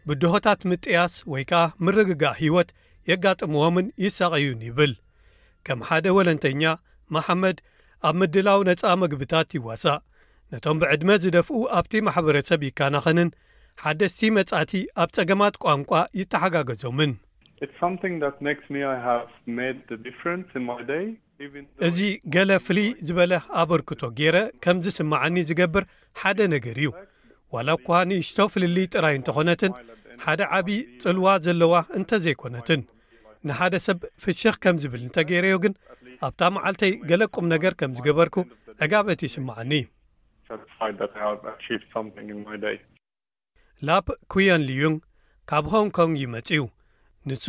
ብድሆታት ምጥያስ ወይ ከኣ ምርግጋእ ህይወት የጋጥምዎምን ይሳቐዩን ይብል። ከም ሓደ ወለንተኛ፣ መሓመድ ኣብ ምድላው ነጻ መግብታት ይዋሳእ፣ ነቶም ብዕድመ ዝደፍኡ ኣብቲ ማሕበረሰብ ይከናኸንን ሓደስቲ መጻእቲ ኣብ ጸገማት ቋንቋ ይተሓጋገዞምን። እዚ ገለ ፍልይ ዝበለ ኣበርክቶ ገይረ ከም ዝስምዓኒ ዝገብር ሓደ ነገር እዩ፣ ዋላ እኳ ንእሽቶ ፍልልይ ጥራይ እንተዀነትን ሓደ ዓቢ ጽልዋ ዘለዋ እንተ ዘይኰነትን። ንሓደ ሰብ ፍሽኽ ከም ዝብል እንተ ገይረዮ ግን፣ ኣብታ መዓልተይ ገለ ቁም ነገር ከም ዝገበርኩ ዕጋበት ይስምዓኒ። ላፕ ኩዮን ሊዩንግ ካብ ሆንግ ኮንግ እዩ መጺኡ። ንሱ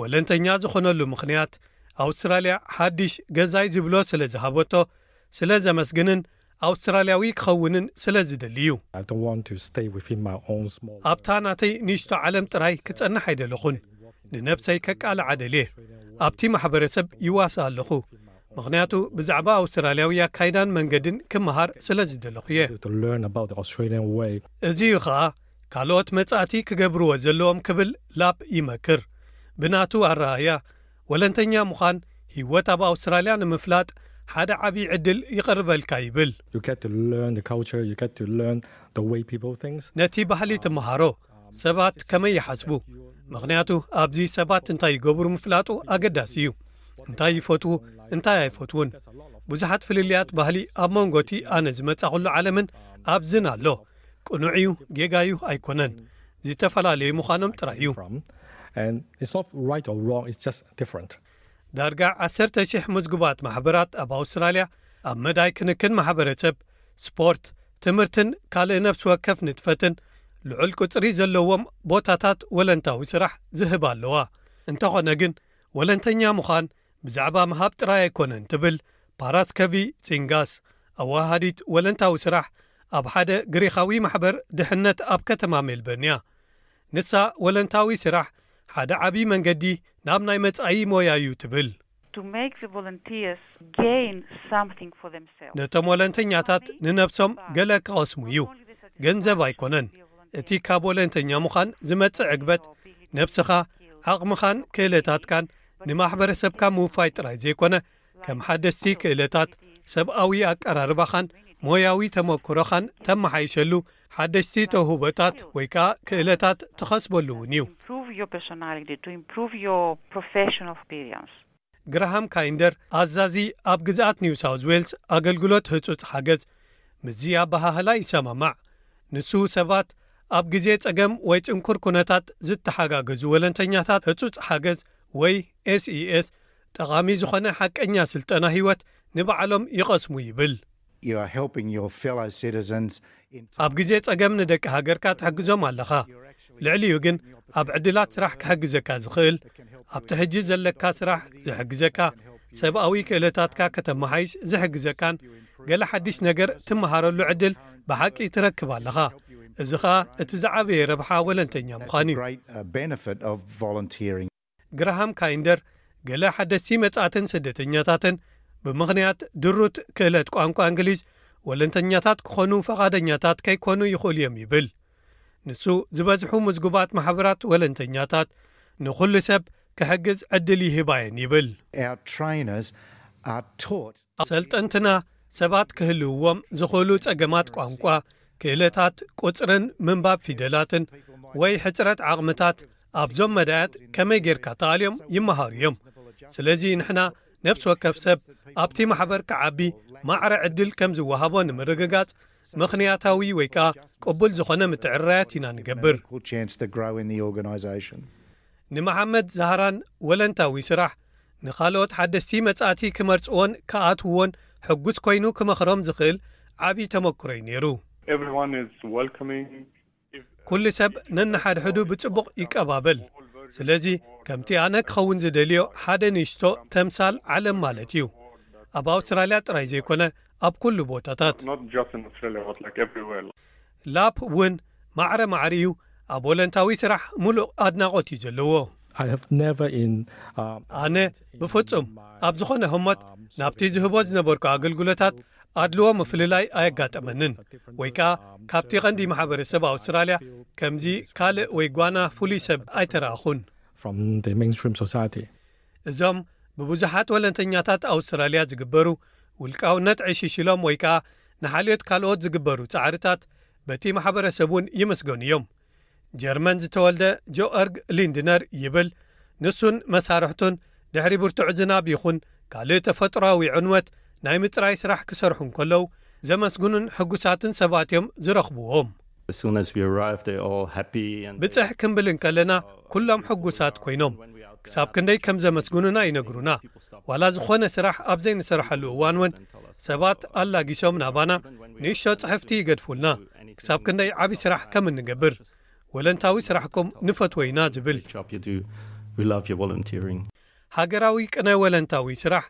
ወለንተኛ ዝኾነሉ ምኽንያት ኣውስትራልያ ሓዲሽ ገዛይ ዝብሎ ስለ ዝሃበቶ ስለ ዘመስግንን ኣውስትራልያዊ ክኸውንን ስለ ዝደሊ እዩ። ኣብታ ናተይ ንእሽቶ ዓለም ጥራይ ክጸንሕ ኣይደለኹን። ንነብሰይ ከቃልዓ ደልየ። ኣብቲ ማሕበረሰብ ይዋሳእ ኣለኹ። ምኽንያቱ ብዛዕባ ኣውስትራልያዊ ኣካይዳን መንገድን ክመሃር ስለ ዝደለኹ እየ። እዚ እዩ ኸኣ ካልኦት መጻእቲ ክገብርዎ ዘለዎም ክብል ላፕ ይመክር። ብናቱ ኣረኣእያ፣ ወለንተኛ ምዃን፣ ህይወት ኣብ ኣውስትራልያ ንምፍላጥ ሓደ ዓብዪ ዕድል ይቕርበልካ ይብል። ነቲ ባህሊ ትመሃሮ፣ ሰባት ከመይ ይሓስቡ ምኽንያቱ ኣብዚ ሰባት እንታይ ይገብሩ ምፍላጡ ኣገዳሲ እዩ እንታይ ይፈትዉ እንታይ ኣይፈትዉን ብዙሓት ፍልልያት ባህሊ ኣብ መንጎቲ ኣነ ዝመጻኹሉ ዓለምን ኣብዝን ኣሎ ቅኑዕ እዩ ጌጋ እዩ ኣይኮነን ዝተፈላለዩ ምዃኖም ጥራይ እዩ ዳርጋ ዓሰርተ ሽሕ ምዝጉባት ማሕበራት ኣብ ኣውስትራልያ ኣብ መዳይ ክንክን ማሕበረሰብ፣ ስፖርት፣ ትምህርትን ካልእ ነፍሲ ወከፍ ንጥፈትን ልዑል ቁጽሪ ዘለዎም ቦታታት ወለንታዊ ስራሕ ዝህባ ኣለዋ። እንተዀነ ግን ወለንተኛ ምዃን ብዛዕባ ምሃብ ጥራይ ኣይኰነን ትብል ፓራስከቪ ጺንጋስ፣ ኣወሃሃዲት ወለንታዊ ስራሕ ኣብ ሓደ ግሪኻዊ ማሕበር ድሕነት ኣብ ከተማ ሜልበርን እያ። ንሳ ወለንታዊ ስራሕ ሓደ ዓብዪ መንገዲ ናብ ናይ መጻኢ ሞያ'ዩ ትብል። to make the volunteers gain something for themselves ነቶም ወለንተኛታት ንነብሶም ገለ ክቐስሙ እዩ፣ ገንዘብ ኣይኮነን። እቲ ካብ ወለንተኛ ምዃን ዝመጽእ ዕግበት፣ ነብስኻ፣ ዓቕምኻን ክእለታትካን ንማሕበረሰብካ ምውፋይ ጥራይ ዘይኮነ፣ ከም ሓደስቲ ክእለታት፣ ሰብኣዊ ኣቀራርባኻን ሞያዊ ተመክሮኻን ተመሓይሸሉ፣ ሓደስቲ ተውህቦታት ወይ ከኣ ክእለታት ትኸስበሉ እውን እዩ። ግራሃም ካይንደር፣ ኣዛዚ ኣብ ግዝኣት ኒው ሳውዝ ዌልስ ኣገልግሎት ህጹጽ ሓገዝ፣ ምስዚ ኣበሃህላ ይሰማማዕ። ንሱ፣ ሰባት ኣብ ግዜ ጸገም ወይ ጽንኩር ኵነታት ዝተሓጋገዙ ወለንተኛታት ህጹጽ ሓገዝ ወይ SES ጠቓሚ ዝዀነ ሓቀኛ ስልጠና ህይወት ንባዕሎም ይቐስሙ ይብል። ኣብ ግዜ ጸገም ንደቂ ሃገርካ ትሕግዞም ኣለኻ፣ ልዕሊኡ ግን ኣብ ዕድላት ስራሕ ክሕግዘካ ዝኽእል፣ ኣብቲ ሕጂ ዘለካ ስራሕ ዝሕግዘካ፣ ሰብኣዊ ክእለታትካ ከተመሓይሽ ዝሕግዘካን ገለ ሓድሽ ነገር ትመሃረሉ ዕድል ብሓቂ ትረክብ ኣለኻ። እዚ ኸኣ እቲ ዝዓበየ ረብሓ ወለንተኛ ምዃን'ዩ። ግራሃም ካይንደር፣ ገለ ሓደስቲ መጻእትን ስደተኛታትን ብምኽንያት ድሩት ክእለት ቋንቋ እንግሊዝ ወለንተኛታት ክዀኑ ፍቓደኛታት ከይኰኑ ይኽእሉ እዮም ይብል። ንሱ፣ ዝበዝሑ ምዝጉባት ማሕበራት ወለንተኛታት ንዅሉ ሰብ ክሕግዝ ዕድል ይህባ እየን ይብል። ኣሰልጠንትና ሰባት ክህልውዎም ዝኽእሉ ጸገማት ቋንቋ፣ ክእለታት ቍጽርን ምንባብ ፊደላትን ወይ ሕጽረት ዓቕምታት ኣብዞም መዳያት ከመይ ጌርካ ተኣልዮም ይመሃሩ እዮም። ስለዚ ንሕና ነብሲ ወከፍ ሰብ ኣብቲ ማሕበር ክዓቢ ማዕረ ዕድል ከም ዝወሃቦ ንምርግጋጽ ምኽንያታዊ ወይ ከኣ ቅቡል ዝኾነ ምትዕርራያት ኢና ንገብር። ንመሓመድ ዛህራን ወለንታዊ ስራሕ ንኻልኦት ሓደስቲ መጻእቲ ክመርጽዎን ክኣትውዎን ሕጉስ ኮይኑ ክመኽሮም ዝኽእል ዓቢ ተመኩሮ እዩ ነይሩ። ኩሉ ሰብ ነንሓድሕዱ ብጽቡቕ ይቀባበል፣ ስለዚ ከምቲ ኣነ ክኸውን ዝደልዮ ሓደ ንእሽቶ ተምሳል ዓለም ማለት እዩ፣ ኣብ ኣውስትራልያ ጥራይ ዘይኮነ ኣብ ኩሉ ቦታታት። ላፕ እውን ማዕረ ማዕሪኡ ኣብ ወለንታዊ ስራሕ ምሉእ ኣድናቖት እዩ ዘለዎ። ኣነ ብፍጹም ኣብ ዝኾነ ህሞት ናብቲ ዝህቦ ዝነበርኩ ኣገልግሎታት ኣድልዎ ምፍልላይ ኣየጋጠመንን ወይ ከኣ ካብቲ ቐንዲ ማሕበረሰብ ኣውስትራልያ ከምዚ ካልእ ወይ ጓና ፍሉይ ሰብ ኣይተረኣኹን እዞም ብብዙሓት ወለንተኛታት ኣውስትራልያ ዝግበሩ ውልቃውነት ዕሽሽሎም ወይ ከኣ ንሓልዮት ካልኦት ዝግበሩ ጻዕርታት በቲ ማሕበረሰብ እውን ይምስገኑ እዮም ጀርመን ዝተወልደ ጆእርግ ሊንድነር ይብል፣ ንሱን መሳርሕቱን ድሕሪ ብርቱዕ ዝናብ ይኹን ካልእ ተፈጥሮኣዊ ዕንወት ናይ ምጽራይ ስራሕ ክሰርሑ እንከለዉ ዘመስግኑን ሕጉሳትን ሰባት እዮም ዝረኽብዎም። ብጽሕ ክንብል እንከለና ኩሎም ሕጉሳት ኮይኖም ክሳብ ክንደይ ከም ዘመስግኑና ይነግሩና። ዋላ ዝኾነ ስራሕ ኣብ ዘይንሰርሓሉ እዋን እውን ሰባት ኣላጊሶም ናባና ንእሽቶ ጽሕፍቲ ይገድፉልና፣ ክሳብ ክንደይ ዓቢ ስራሕ ከም እንገብር፣ ወለንታዊ ስራሕኩም ንፈትዎ ኢና ዝብል። ሃገራዊ ቅነ ወለንታዊ ስራሕ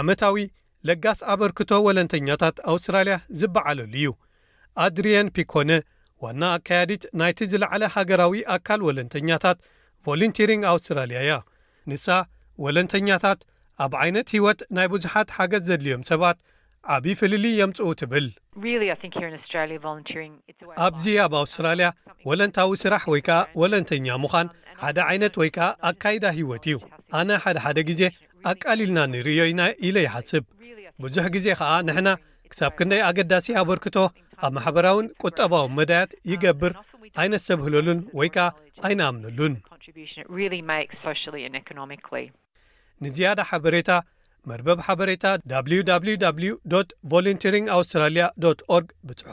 ዓመታዊ ለጋስ ኣበርክቶ ወለንተኛታት ኣውስትራልያ ዝበዓለሉ እዩ። ኣድርየን ፒኮነ፣ ዋና ኣካያዲት ናይቲ ዝለዓለ ሃገራዊ ኣካል ወለንተኛታት ቮሊንቲሪንግ ኣውስትራልያ እያ። ንሳ፣ ወለንተኛታት ኣብ ዓይነት ህይወት ናይ ብዙሓት ሓገዝ ዘድልዮም ሰባት ዓቢ ፍልልይ የምጽኡ ትብል። ኣብዚ ኣብ ኣውስትራልያ፣ ወለንታዊ ስራሕ ወይ ከኣ ወለንተኛ ምዃን ሓደ ዓይነት ወይ ከኣ ኣካይዳ ህይወት እዩ። ኣነ ሓድሓደ ግዜ ኣቃሊልና ንርእዮ ኢና ኢለ ይሓስብ። ብዙሕ ግዜ ከኣ ንሕና ክሳብ ክንደይ ኣገዳሲ ኣበርክቶ ኣብ ማሕበራውን ቁጠባውን መዳያት ይገብር ኣይነስተብህለሉን ወይ ከኣ ኣይንኣምነሉን። ንዝያዳ ሓበሬታ መርበብ ሓበሬታ www volunteering australia org ብጽሑ።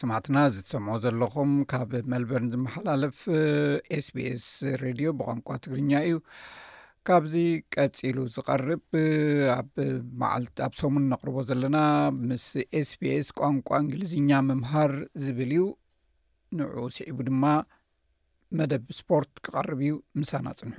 ስማዕትና እዚ ትሰምዑ ዘለኹም ካብ መልበርን ዝመሓላለፍ ስቢስ ሬድዮ ብቋንቋ ትግርኛ እዩ ካብዚ ቀፂሉ ዝቀርብ ኣብ መዓል ኣብ ሰሙን ነቅርቦ ዘለና ምስ ኤስቢስ ቋንቋ እንግሊዝኛ ምምሃር ዝብል እዩ ንኡ ስዒቡ ድማ መደብ ስፖርት ክቀርብ እዩ ምሳና ፅንሑ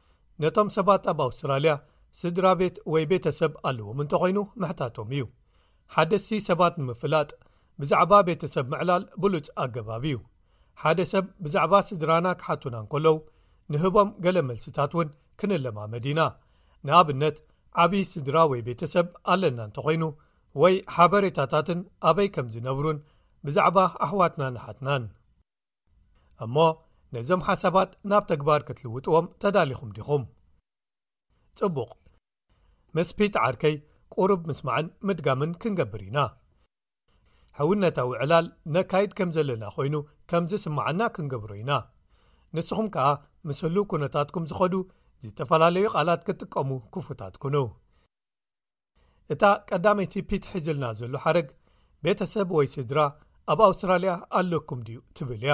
ነቶም ሰባት ኣብ ኣውስትራልያ ስድራ ቤት ወይ ቤተ ሰብ ኣለዎም እንተ ዀይኑ ምሕታቶም እዩ ሓደስቲ ሰባት ንምፍላጥ ብዛዕባ ቤተ ሰብ ምዕላል ብሉጽ ኣገባብ እዩ ሓደ ሰብ ብዛዕባ ስድራና ክሓቱና እንከለዉ ንህቦም ገለ መልስታት እውን ክንለማመድ ኢና ንኣብነት ዓብዪ ስድራ ወይ ቤተ ሰብ ኣለና እንተ ዀይኑ ወይ ሓበሬታታትን ኣበይ ከም ዝነብሩን ብዛዕባ ኣሕዋትናን ኣሓትናን እሞ ነዞም ሓሳባት ናብ ተግባር ክትልውጥዎም ተዳሊኹም ዲኹም ጽቡቕ ምስ ፒት ዓርከይ ቁሩብ ምስማዕን ምድጋምን ክንገብር ኢና ሕውነታዊ ዕላል ነካይድ ከም ዘለና ኮይኑ ከም ዝስማዓና ክንገብሮ ኢና ንስኹም ከኣ ምስ ህሉው ኩነታትኩም ዝኸዱ ዝተፈላለዩ ቓላት ክትጥቀሙ ክፉታት ኩኑ እታ ቀዳመይቲ ፒት ሒዝልና ዘሎ ሓረግ ቤተሰብ ወይ ስድራ ኣብ ኣውስትራልያ ኣለኩም ድዩ ትብል እያ።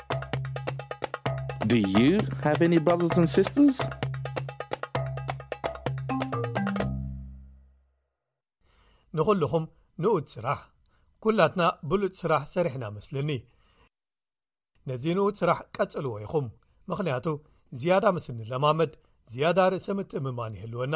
Do you have any brothers and sisters? ንኹልኹም ንኡድ ስራሕ ኩላትና ብሉፅ ስራሕ ሰሪሕና መስልኒ ነዚ ንኡድ ስራሕ ቀፅልዎ ኢኹም ምኽንያቱ ዝያዳ ምስ እንለማመድ ዝያዳ ርእሰ ምትእምማን ይህልወና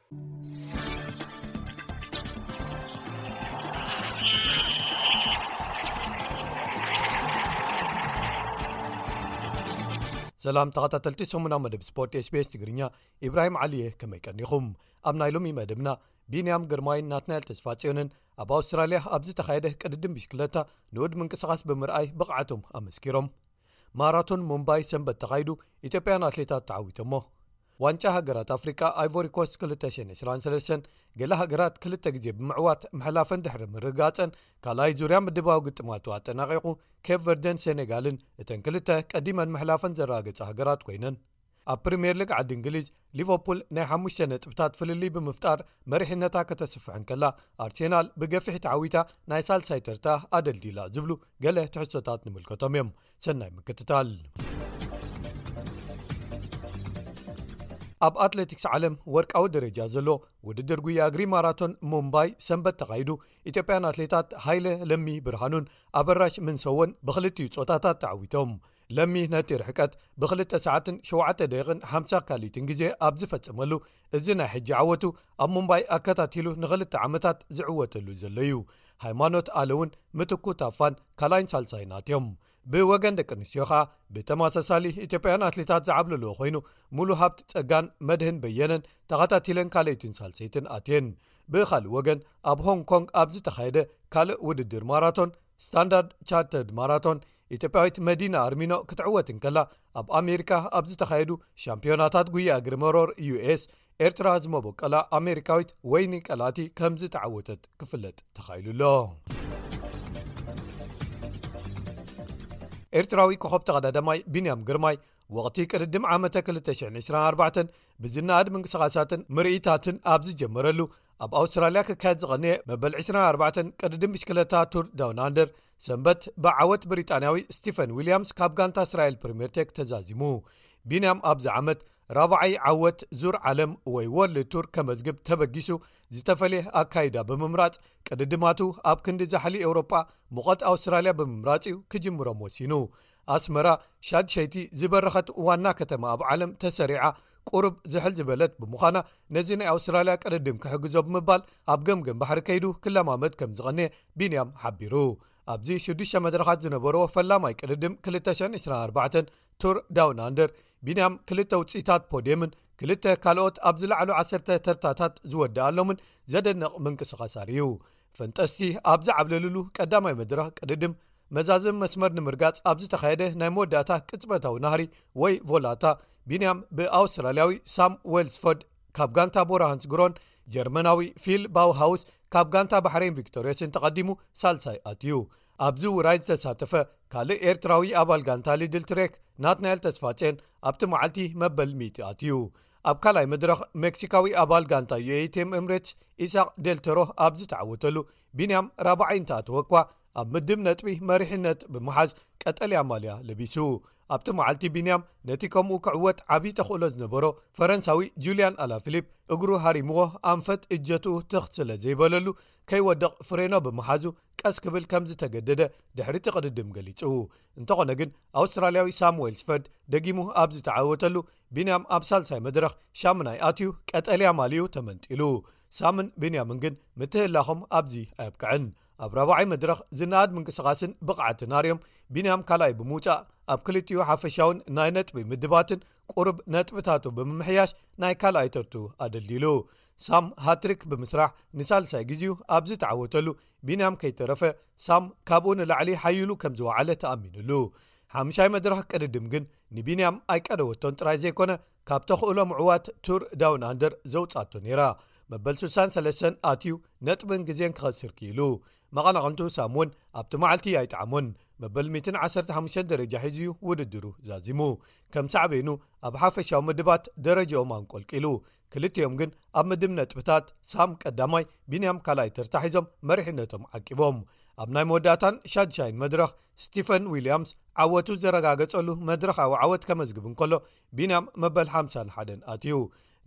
ሰላም ተኸታተልቲ ሰሙናዊ መደብ ስፖርት ስቤስ ትግርኛ ኢብራሂም ዓሊየ ከመይ ቀኒኹም ኣብ ናይ ሎሚ መደብና ቢንያም ግርማይን ናትናኤል ተስፋጽዮንን ኣብ ኣውስትራልያ ኣብ ዝተኻየደ ቅድድም ብሽክለታ ንኡድ ምንቅስቓስ ብምርኣይ ብቕዓቶም ኣመስኪሮም ማራቶን ሙምባይ ሰንበት ተኻይዱ ኢትዮጵያን ኣትሌታት ተዓዊቶሞ ዋንጫ ሃገራት ኣፍሪቃ ኣይቮሪኮስት ክልተ ሽሕን ዕስራን ሰለስተን ገለ ሃገራት ክልተ ግዜ ብምዕዋት ምሕላፈን ድሕሪ ምርግጋጸን ካልኣይ ዙርያ ምድባዊ ግጥማቱ ኣጠናቒቑ ኬፕ ቨርደን ሴኔጋልን እተን ክልተ ቀዲመን ምሕላፈን ዘረጋገጻ ሃገራት ኮይነን ኣብ ፕሪምየር ሊግ ዓዲ እንግሊዝ ሊቨርፑል ናይ ሓሙሽተ ነጥብታት ፍልልይ ብምፍጣር መሪሕነታ ከተስፍሕ እንከላ ኣርሴናል ብገፊሕ ተዓዊታ ናይ ሳልሳይ ተርታ ኣደልዲላ ዝብሉ ገለ ትሕዝቶታት ንምልከቶም እዮም ሰናይ ምክትታል ኣብ ኣትለቲክስ ዓለም ወርቃዊ ደረጃ ዘሎ ውድድር ጉያ እግሪ ማራቶን ሙምባይ ሰንበት ተኻይዱ ኢትዮጵያን ኣትሌታት ሃይለ ለሚ ብርሃኑን ኣበራሽ ምንሰዎን ብክልትዩ ፆታታት ተዓዊቶም ለሚ ነቲ ርሕቀት ብ2 ሰዓትን 7 ደን 50 ካሊትን ግዜ ኣብ ዝፈፀመሉ እዚ ናይ ሕጂ ዓወቱ ኣብ ሙምባይ ኣከታቲሉ ንክልተ ዓመታት ዝዕወተሉ ዘሎ እዩ ሃይማኖት ኣለእውን ምትኩ ታፋን ካልኣይን ሳልሳይን ኣትዮም። ብወገን ደቂ ኣንስትዮ ከኣ ብተመሳሳሊ ኢትዮጵያውያን ኣትሌታት ዝዓብለልዎ ኮይኑ ሙሉ ሃብት ጸጋን መድህን በየነን ተኻታቲለን ካልኣይትን ሳልሰይትን ኣትየን። ብኻልእ ወገን ኣብ ሆንግ ኮንግ ኣብ ዝተኻየደ ካልእ ውድድር ማራቶን ስታንዳርድ ቻርተርድ ማራቶን ኢትዮጵያዊት መዲና ኣርሚኖ ክትዕወት እንከላ ኣብ ኣሜሪካ ኣብ ዝተኻየዱ ሻምፒዮናታት ጉያ እግሪ መሮር ዩኤስ ኤርትራ ዝመቦቀላ ኣሜሪካዊት ወይኒ ቀላቲ ከምዝተዓወተት ክፍለጥ ተኻኢሉ ኣሎ ኤርትራዊ ኮኸብ ተቀዳዳማይ ቢንያም ግርማይ ወቕቲ ቅድድም ዓመተ 224 ብዝነኣድ ምንቅስቓሳትን ምርኢታትን ኣብ ዝጀመረሉ ኣብ ኣውስትራልያ ክካየድ ዝቐንየ መበል 24 ቅድድም ብሽክለታ ቱር ዳውናንደር ሰንበት ብዓወት ብሪጣንያዊ ስቲፈን ዊልያምስ ካብ ጋንታ እስራኤል ፕሪምርቴክ ተዛዚሙ ቢንያም ኣብዚ ዓመት ራብዓይ ዓወት ዙር ዓለም ወይ ወርልድ ቱር ከመዝግብ ተበጊሱ ዝተፈለየ ኣካይዳ ብምምራጽ ቅድድማቱ ኣብ ክንዲ ዛሕሊ ኤውሮጳ ሙቐት ኣውስትራልያ ብምምራጽ እዩ ክጅምሮም ወሲኑ ኣስመራ ሻድሸይቲ ዝበረኸት ዋና ከተማ ኣብ ዓለም ተሰሪዓ ቁሩብ ዝሕል ዝበለት ብምዃና ነዚ ናይ ኣውስትራልያ ቅድድም ክሕግዞ ብምባል ኣብ ገምገም ባሕሪ ከይዱ ክለማመድ ከም ዝቐነ ቢንያም ሓቢሩ ኣብዚ 6ዱሽተ መድረኻት ዝነበርዎ ፈላማይ ቅድድም 224 ቱር ዳውንንደር ቢንያም ክልተ ውፅኢታት ፖድየምን ክልተ ካልኦት ኣብ ዝለዕሉ ዓሰርተ ተርታታት ዝወድኣሎምን ዘደንቕ ምንቅስቓስ ኣርእዩ። ፈንጠስቲ ኣብ ዝዓብለልሉ ቀዳማይ መድረኽ ቅድድም መዛዘሚ መስመር ንምርጋፅ ኣብ ዝተኻየደ ናይ መወዳእታ ቅፅበታዊ ናህሪ ወይ ቮላታ ቢንያም ብኣውስትራልያዊ ሳም ዌልስፎርድ ካብ ጋንታ ቦራሃንስ ግሮን ጀርመናዊ ፊል ባውሃውስ ካብ ጋንታ ባሕረይን ቪክቶርዮስን ተቐዲሙ ሳልሳይ ኣትዩ። ኣብዚ ውራይ ዝተሳተፈ ካልእ ኤርትራዊ ኣባል ጋንታ ሊድል ትሬክ ናትናኤል ተስፋጼን ኣብቲ መዓልቲ መበል ሚእቲ ኣትዩ ኣብ ካልኣይ መድረኽ ሜክሲካዊ ኣባል ጋንታ ዩኤቴም እምሬትስ ኢሳቅ ዴልተሮ ኣብ ዝተዓወተሉ ቢንያም ራብዓይ እንተኣተወ እኳ ኣብ ምድብ ነጥቢ መሪሕነት ብምሓዝ ቀጠልያ ማልያ ለቢሱ ኣብቲ መዓልቲ ቢንያም ነቲ ከምኡ ክዕወት ዓብዪ ተኽእሎ ዝነበሮ ፈረንሳዊ ጁልያን ኣላፍሊፕ እግሩ ሃሪምዎ ኣንፈት እጀትኡ ትኽ ስለ ዘይበለሉ ከይወደቕ ፍሬኖ ብምሓዙ ቀስ ክብል ከም ዝተገደደ ድሕሪ እቲ ቅድድም ገሊጹ። እንተኾነ ግን ኣውስትራልያዊ ሳም ዌልስፈርድ ደጊሙ ኣብ ዝተዓወተሉ ቢንያም ኣብ ሳልሳይ መድረኽ ሻሙናይ ኣትዩ ቀጠልያ ማልይኡ ተመንጢሉ። ሳምን ቢንያምን ግን ምትህላኾም ኣብዚ ኣየብቅዐን። ኣብ ራብዓይ መድረኽ ዝነኣድ ምንቅስቓስን ብቕዓትን ኣርዮም ቢንያም ካልኣይ ብምውጻእ ኣብ ክልቲኡ ሓፈሻውን ናይ ነጥቢ ምድባትን ቁሩብ ነጥብታቱ ብምምሕያሽ ናይ ካልኣይ ተርቱ ኣደልዲሉ። ሳም ሃትሪክ ብምስራሕ ንሳልሳይ ግዜኡ ኣብ ዝተዓወተሉ፣ ቢንያም ከይተረፈ ሳም ካብኡ ንላዕሊ ሓዪሉ ከም ዝወዓለ ተኣሚኑሉ። ሓሙሻይ መድረኽ ቅድድም ግን ንቢንያም ኣይቀደወቶን ጥራይ ዘይኮነ ካብ ተኽእሎ ምዕዋት ቱር ዳውን ኣንደር ዘውጽኣቶ ነይራ። መበል ስሳን ሰለስተን ኣትዩ ነጥብን ግዜን ክኸስር ክኢሉ። መቐናቕንቱ ሳም እውን ኣብቲ መዓልቲ ኣይጠዓሞን፣ መበል ሚእትን ዓሰርተ ሓሙሽተን ደረጃ ሒዙ'ዩ ውድድሩ ዛዚሙ። ከም ሳዕቤኑ ኣብ ሓፈሻዊ ምድባት ደረጃኦም ኣንቆልቂሉ። ክልቲኦም ግን ኣብ ምድብ ነጥብታት ሳም ቀዳማይ ቢንያም ካልኣይ ተርታ ሒዞም መሪሕነቶም ዓቂቦም ኣብ ናይ መወዳእታን ሻድሻይን መድረኽ ስቲፈን ዊልያምስ ዓወቱ ዘረጋገጸሉ መድረኻዊ ዓወት ከመዝግብ እንከሎ ቢንያም መበል 51 ኣትዩ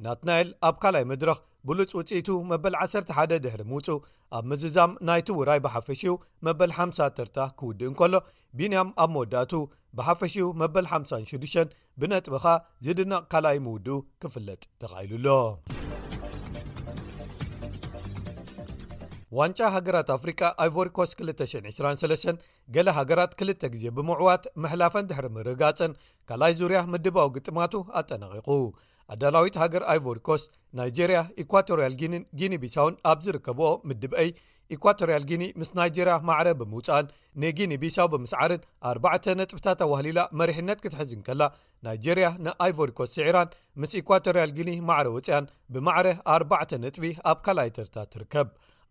ናትናኤል ኣብ ካልይ መድረኽ ብሉፅ ውፅኢቱ መበል 11 ድሕሪ ምውፁ ኣብ ምዝዛም ናይቲ ውራይ ብሓፈሽኡ መበል 50 ተርታ ክውድእ እንከሎ ቢንያም ኣብ መወዳእቱ ብሓፈሽኡ መበል 56 ብነጥብኻ ዝድነቕ ካልኣይ ምውድኡ ክፍለጥ ተኻኢሉ ኣሎ። ዋንጫ ሃገራት ኣፍሪቃ ኣይቮሪኮስ 223 ገለ ሃገራት ክልተ ግዜ ብምዕዋት ምሕላፈን ድሕሪ ምርጋፀን ካልኣይ ዙርያ ምድባዊ ግጥማቱ ኣጠናቂቁ ኣዳላዊት ሃገር ኣይቮሪኮስ፣ ናይጀርያ፣ ኢኳቶርያል ጊኒን ጊኒ ቢሳውን ኣብ ዝርከብኦ ምድብ ኤይ፣ ኢኳቶርያል ጊኒ ምስ ናይጀርያ ማዕረ ብምውጻእን ንጊኒ ቢሳው ብምስዓርን ኣርባዕተ ነጥብታት ኣዋህሊላ መሪሕነት ክትሕዝ እንከላ፣ ናይጀርያ ንኣይቮሪኮስ ስዒራን ምስ ኢኳቶርያል ጊኒ ማዕረ ወጺኣን ብማዕረ ኣርባዕተ ነጥቢ ኣብ ካልኣይ ተርታ ትርከብ።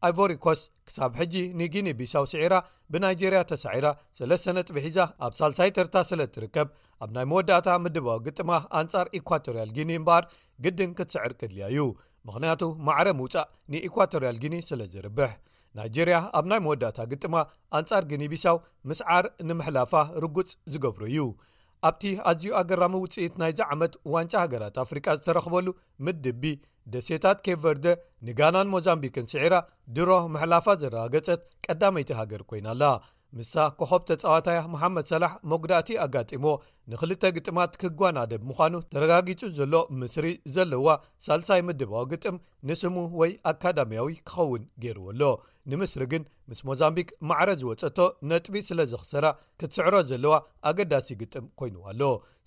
ኣይቮሪኮስ ክሳብ ሕጂ ንጊኒ ቢሳው ስዒራ ብናይጀርያ ተሳዒራ ሰለስተ ነጥቢ ሒዛ ኣብ ሳልሳይ ተርታ ስለእትርከብ፣ ኣብ ናይ መወዳእታ ምድባዊ ግጥማ ኣንጻር ኢኳቶርያል ጊኒ እምበኣር ግድን ክትስዕር ክድልያ እዩ ምኽንያቱ ማዕረ ምውጻእ ንኢኳቶርያል ጊኒ ስለ ዝርብሕ ናይጀርያ ኣብ ናይ መወዳእታ ግጥማ ኣንጻር ግኒቢሳው ምስዓር ንምሕላፋ ርጉጽ ዝገብሮ እዩ ኣብቲ ኣዝዩ ኣገራሚ ውፅኢት ናይዚ ዓመት ዋንጫ ሃገራት ኣፍሪቃ ዝተረኽበሉ ምድቢ ደሴታት ኬቨርደ ንጋናን ሞዛምቢክን ስዒራ ድሮ ምሕላፋ ዘረጋገጸት ቀዳመይቲ ሃገር ኮይና ኣላ ምስታ ኮኾብ ተጻዋታያ መሓመድ ሰላሕ መጉዳእቲ ኣጋጢምዎ ንኽልተ ግጥማት ክጓናደብ ምዃኑ ተረጋጊጹ ዘሎ ምስሪ ዘለዋ ሳልሳይ ምድባዊ ግጥም ንስሙ ወይ ኣካዳምያዊ ክኸውን ገይርዎ ኣሎ። ንምስሪ ግን ምስ ሞዛምቢክ ማዕረ ዝወጸቶ ነጥቢ ስለ ዘኽሰራ ክትስዕሮ ዘለዋ ኣገዳሲ ግጥም ኮይንዋ ኣሎ።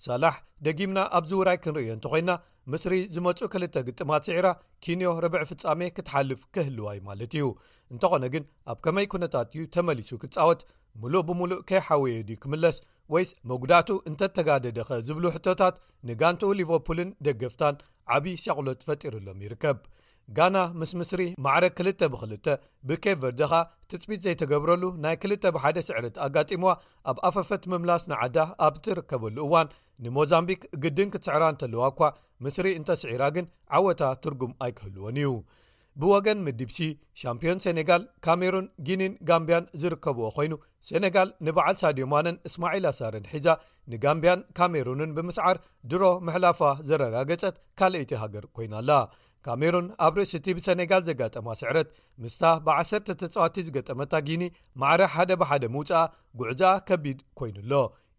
ሳላሕ ደጊምና ኣብዚ ውራይ ክንርእዮ እንተኾይንና ምስሪ ዝመጹ ክልተ ግጥማት ስዒራ ኪንዮ ርብዒ ፍጻሜ ክትሓልፍ ክህልዋዩ ማለት እዩ እንተኾነ ግን ኣብ ከመይ ኩነታት እዩ ተመሊሱ ክጻወት ምሉእ ብምሉእ ከይሓወየ ድዩ ክምለስ ወይስ መጉዳእቱ እንተተጋደደኸ ዝብሉ ሕቶታት ንጋንትኡ ሊቨርፑልን ደገፍታን ዓብዪ ሻቕሎት ፈጢሩሎም ይርከብ ጋና ምስ ምስሪ ማዕረ ክልተ ብክልተ ብኬብ ቨርደኻ ትፅቢት ዘይተገብረሉ ናይ ክልተ ብሓደ ስዕረት ኣጋጢምዋ ኣብ ኣፈፈት ምምላስ ንዓዳ ኣብ ትርከበሉ እዋን ንሞዛምቢክ ግድን ክትስዕራ እንተለዋ እኳ ምስሪ እንተስዒራ ግን ዓወታ ትርጉም ኣይክህልዎን እዩ ብወገን ምዲብሲ ሻምፒዮን ሰኔጋል ካሜሩን ጊኒን ጋምብያን ዝርከብዎ ኮይኑ ሰኔጋል ንበዓል ሳድዮማንን እስማዒል ኣሳርን ሒዛ ንጋምብያን ካሜሩንን ብምስዓር ድሮ ምሕላፋ ዘረጋገጸት ካልኣይቲ ሃገር ኮይና ኣላ ካሜሩን ኣብ ርእሲ እቲ ብሰኔጋል ዘጋጠማ ስዕረት ምስታ ብ1ሰተ ተጻዋቲ ዝገጠመታ ጊኒ ማዕረ ሓደ ብሓደ ምውጽኣ ጉዕዛኣ ከቢድ ኮይኑ ኣሎ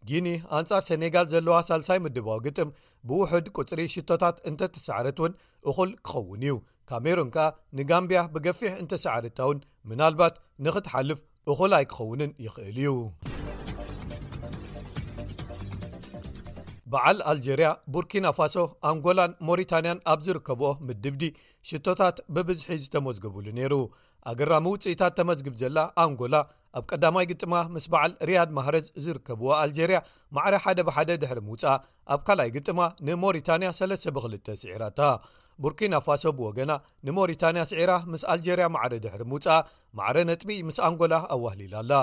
ጊኒ ኣንጻር ሰኔጋል ዘለዋ ሳልሳይ ምድባዊ ግጥም ብውሑድ ቊጽሪ ሽቶታት እንተ ተሰዕረት እውን እኹል ክኸውን እዩ ካሜሩን ከኣ ንጋምብያ ብገፊሕ እንተ ሰዕርታ እውን ምናልባት ንኽትሓልፍ እኹል ኣይክኸውንን ይኽእል እዩ በዓል ኣልጀርያ ቡርኪና ፋሶ ኣንጎላን ሞሪታንያን ኣብ ዝርከብኦ ምድብዲ ሽቶታት ብብዝሒ ዝተመዝገብሉ ነይሩ ኣገራሚ ውፅኢታት ተመዝግብ ዘላ ኣንጎላ ኣብ ቀዳማይ ግጥማ ምስ በዓል ርያድ ማህረዝ ዝርከብዋ ኣልጀርያ ማዕረ ሓደ ብሓደ ድሕሪ ምውፃኣ ኣብ ካልኣይ ግጥማ ንሞሪታንያ ሰለስተ ብክልተ ስዒራታ ቡርኪና ፋሶ ብወገና ንሞሪታንያ ስዒራ ምስ ኣልጀርያ ማዕረ ድሕሪ ምውፃኣ ማዕረ ነጥቢ ምስ ኣንጎላ ኣዋህሊላ ኣላ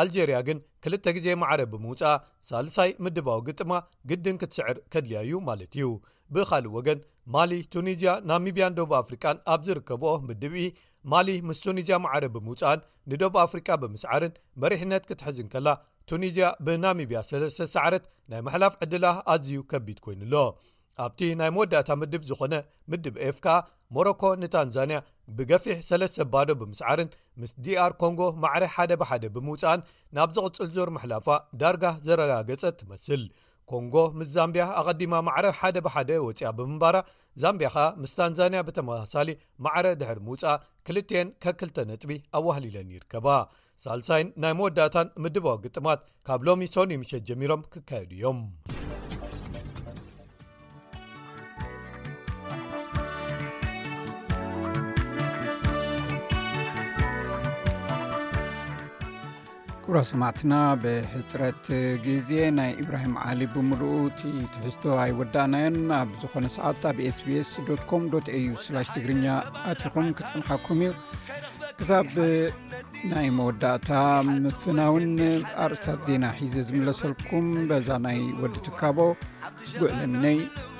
ኣልጀርያ ግን ክልተ ግዜ ማዕረ ብምውፅኣ ሳልሳይ ምድባዊ ግጥማ ግድን ክትስዕር ከድልያ እዩ ማለት እዩ ብካልእ ወገን ማሊ ቱኒዝያ ናሚብያን ዶብ ኣፍሪቃን ኣብ ዝርከብኦ ምድብኢ ማሊ ምስ ቱኒዝያ ማዕረ ብምውፅኣን ንደቡብ ኣፍሪቃ ብምስዓርን መሪሕነት ክትሕዝ እንከላ ቱኒዝያ ብናሚብያ ስለ ዝተሰዓረት ናይ ምሕላፍ ዕድላ ኣዝዩ ከቢድ ኮይኑ ኣሎ ኣብቲ ናይ መወዳእታ ምድብ ዝኾነ ምድብ ኤፍ ከኣ ሞሮኮ ንታንዛንያ ብገፊሕ ሰለስተ ባዶ ብምስዓርን ምስ ዲኣር ኮንጎ ማዕረ ሓደ ብሓደ ብምውፃእን ናብ ዝቕፅል ዙር ምሕላፋ ዳርጋ ዘረጋገፀት ትመስል ኮንጎ ምስ ዛምብያ ኣቐዲማ ማዕረ ሓደ ብሓደ ወፅያ ብምንባራ ዛምብያ ከኣ ምስ ታንዛንያ ብተመሳሳሊ ማዕረ ድሕሪ ምውጽኣ ክልቲኤን ከክልተ ነጥቢ ኣዋህሊለን ይርከባ ሳልሳይን ናይ መወዳእታን ምድባዊ ግጥማት ካብ ሎሚ ሶኒ ምሸት ጀሚሮም ክካየዱ እዮም ኩብራ ሰማዕትና ብሕፅረት ግዜ ናይ ኢብራሂም ዓሊ ብምሉኡ እቲ ትሕዝቶ ኣይወዳእናዮን ኣብ ዝኾነ ሰዓት ኣብ ስbስ ኮም ኤዩ ስላሽ ትግርኛ ኣትኹም ክፅንሓኩም እዩ ክሳብ ናይ መወዳእታ ምፍናውን ኣርስታት ዜና ሒዘ ዝምለሰልኩም በዛ ናይ ወዲ ትካቦ ጉዕለሚነይ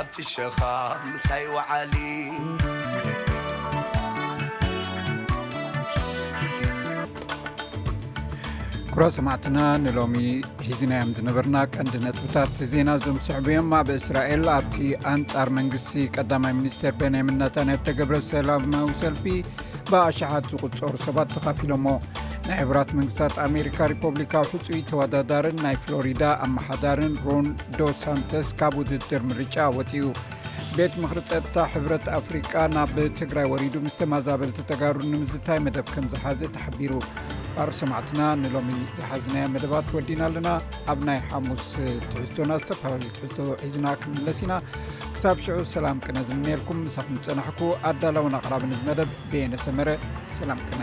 ኣብቲ ሸኻ ምሳይ ወዓሊ ኩራ ሰማዕትና ንሎሚ ሒዝናዮም ዝነበርና ቀንዲ ነጥብታት ዜና እዞም ዝስሕቡ እዮም ኣብ እስራኤል ኣብቲ ኣንጻር መንግስቲ ቀዳማይ ሚኒስተር ቤንያሚን ናታንያ ተገብረ ሰላማዊ ሰልፊ ብኣሸሓት ዝቁፀሩ ሰባት ተካፊሎሞ ናይ ሕብራት መንግስታት ኣሜሪካ ሪፖብሊካዊ ሕፁይ ተወዳዳርን ናይ ፍሎሪዳ ኣመሓዳርን ሮን ዶሳንተስ ካብ ውድድር ምርጫ ወፅኡ ቤት ምክሪ ፀጥታ ሕብረት ኣፍሪቃ ናብ ትግራይ ወሪዱ ምስ ተማዛበልቲ ተጋሩ ንምዝታይ መደብ ከም ዝሓዘ ተሓቢሩ ኣር ሰማዕትና ንሎሚ ዝሓዝናዮ መደባት ወዲና ኣለና ኣብ ናይ ሓሙስ ትሕዝቶና ዝተፈላለዩ ትሕዝቶ ሒዝና ክንምለስ ኢና ክሳብ ሽዑ ሰላም ቅነ ዝምነልኩም ምሳኹም ዝፀናሕኩ ኣዳላውን ኣቅራብን ዝመደብ ቤየነሰመረ ሰላም ቅነ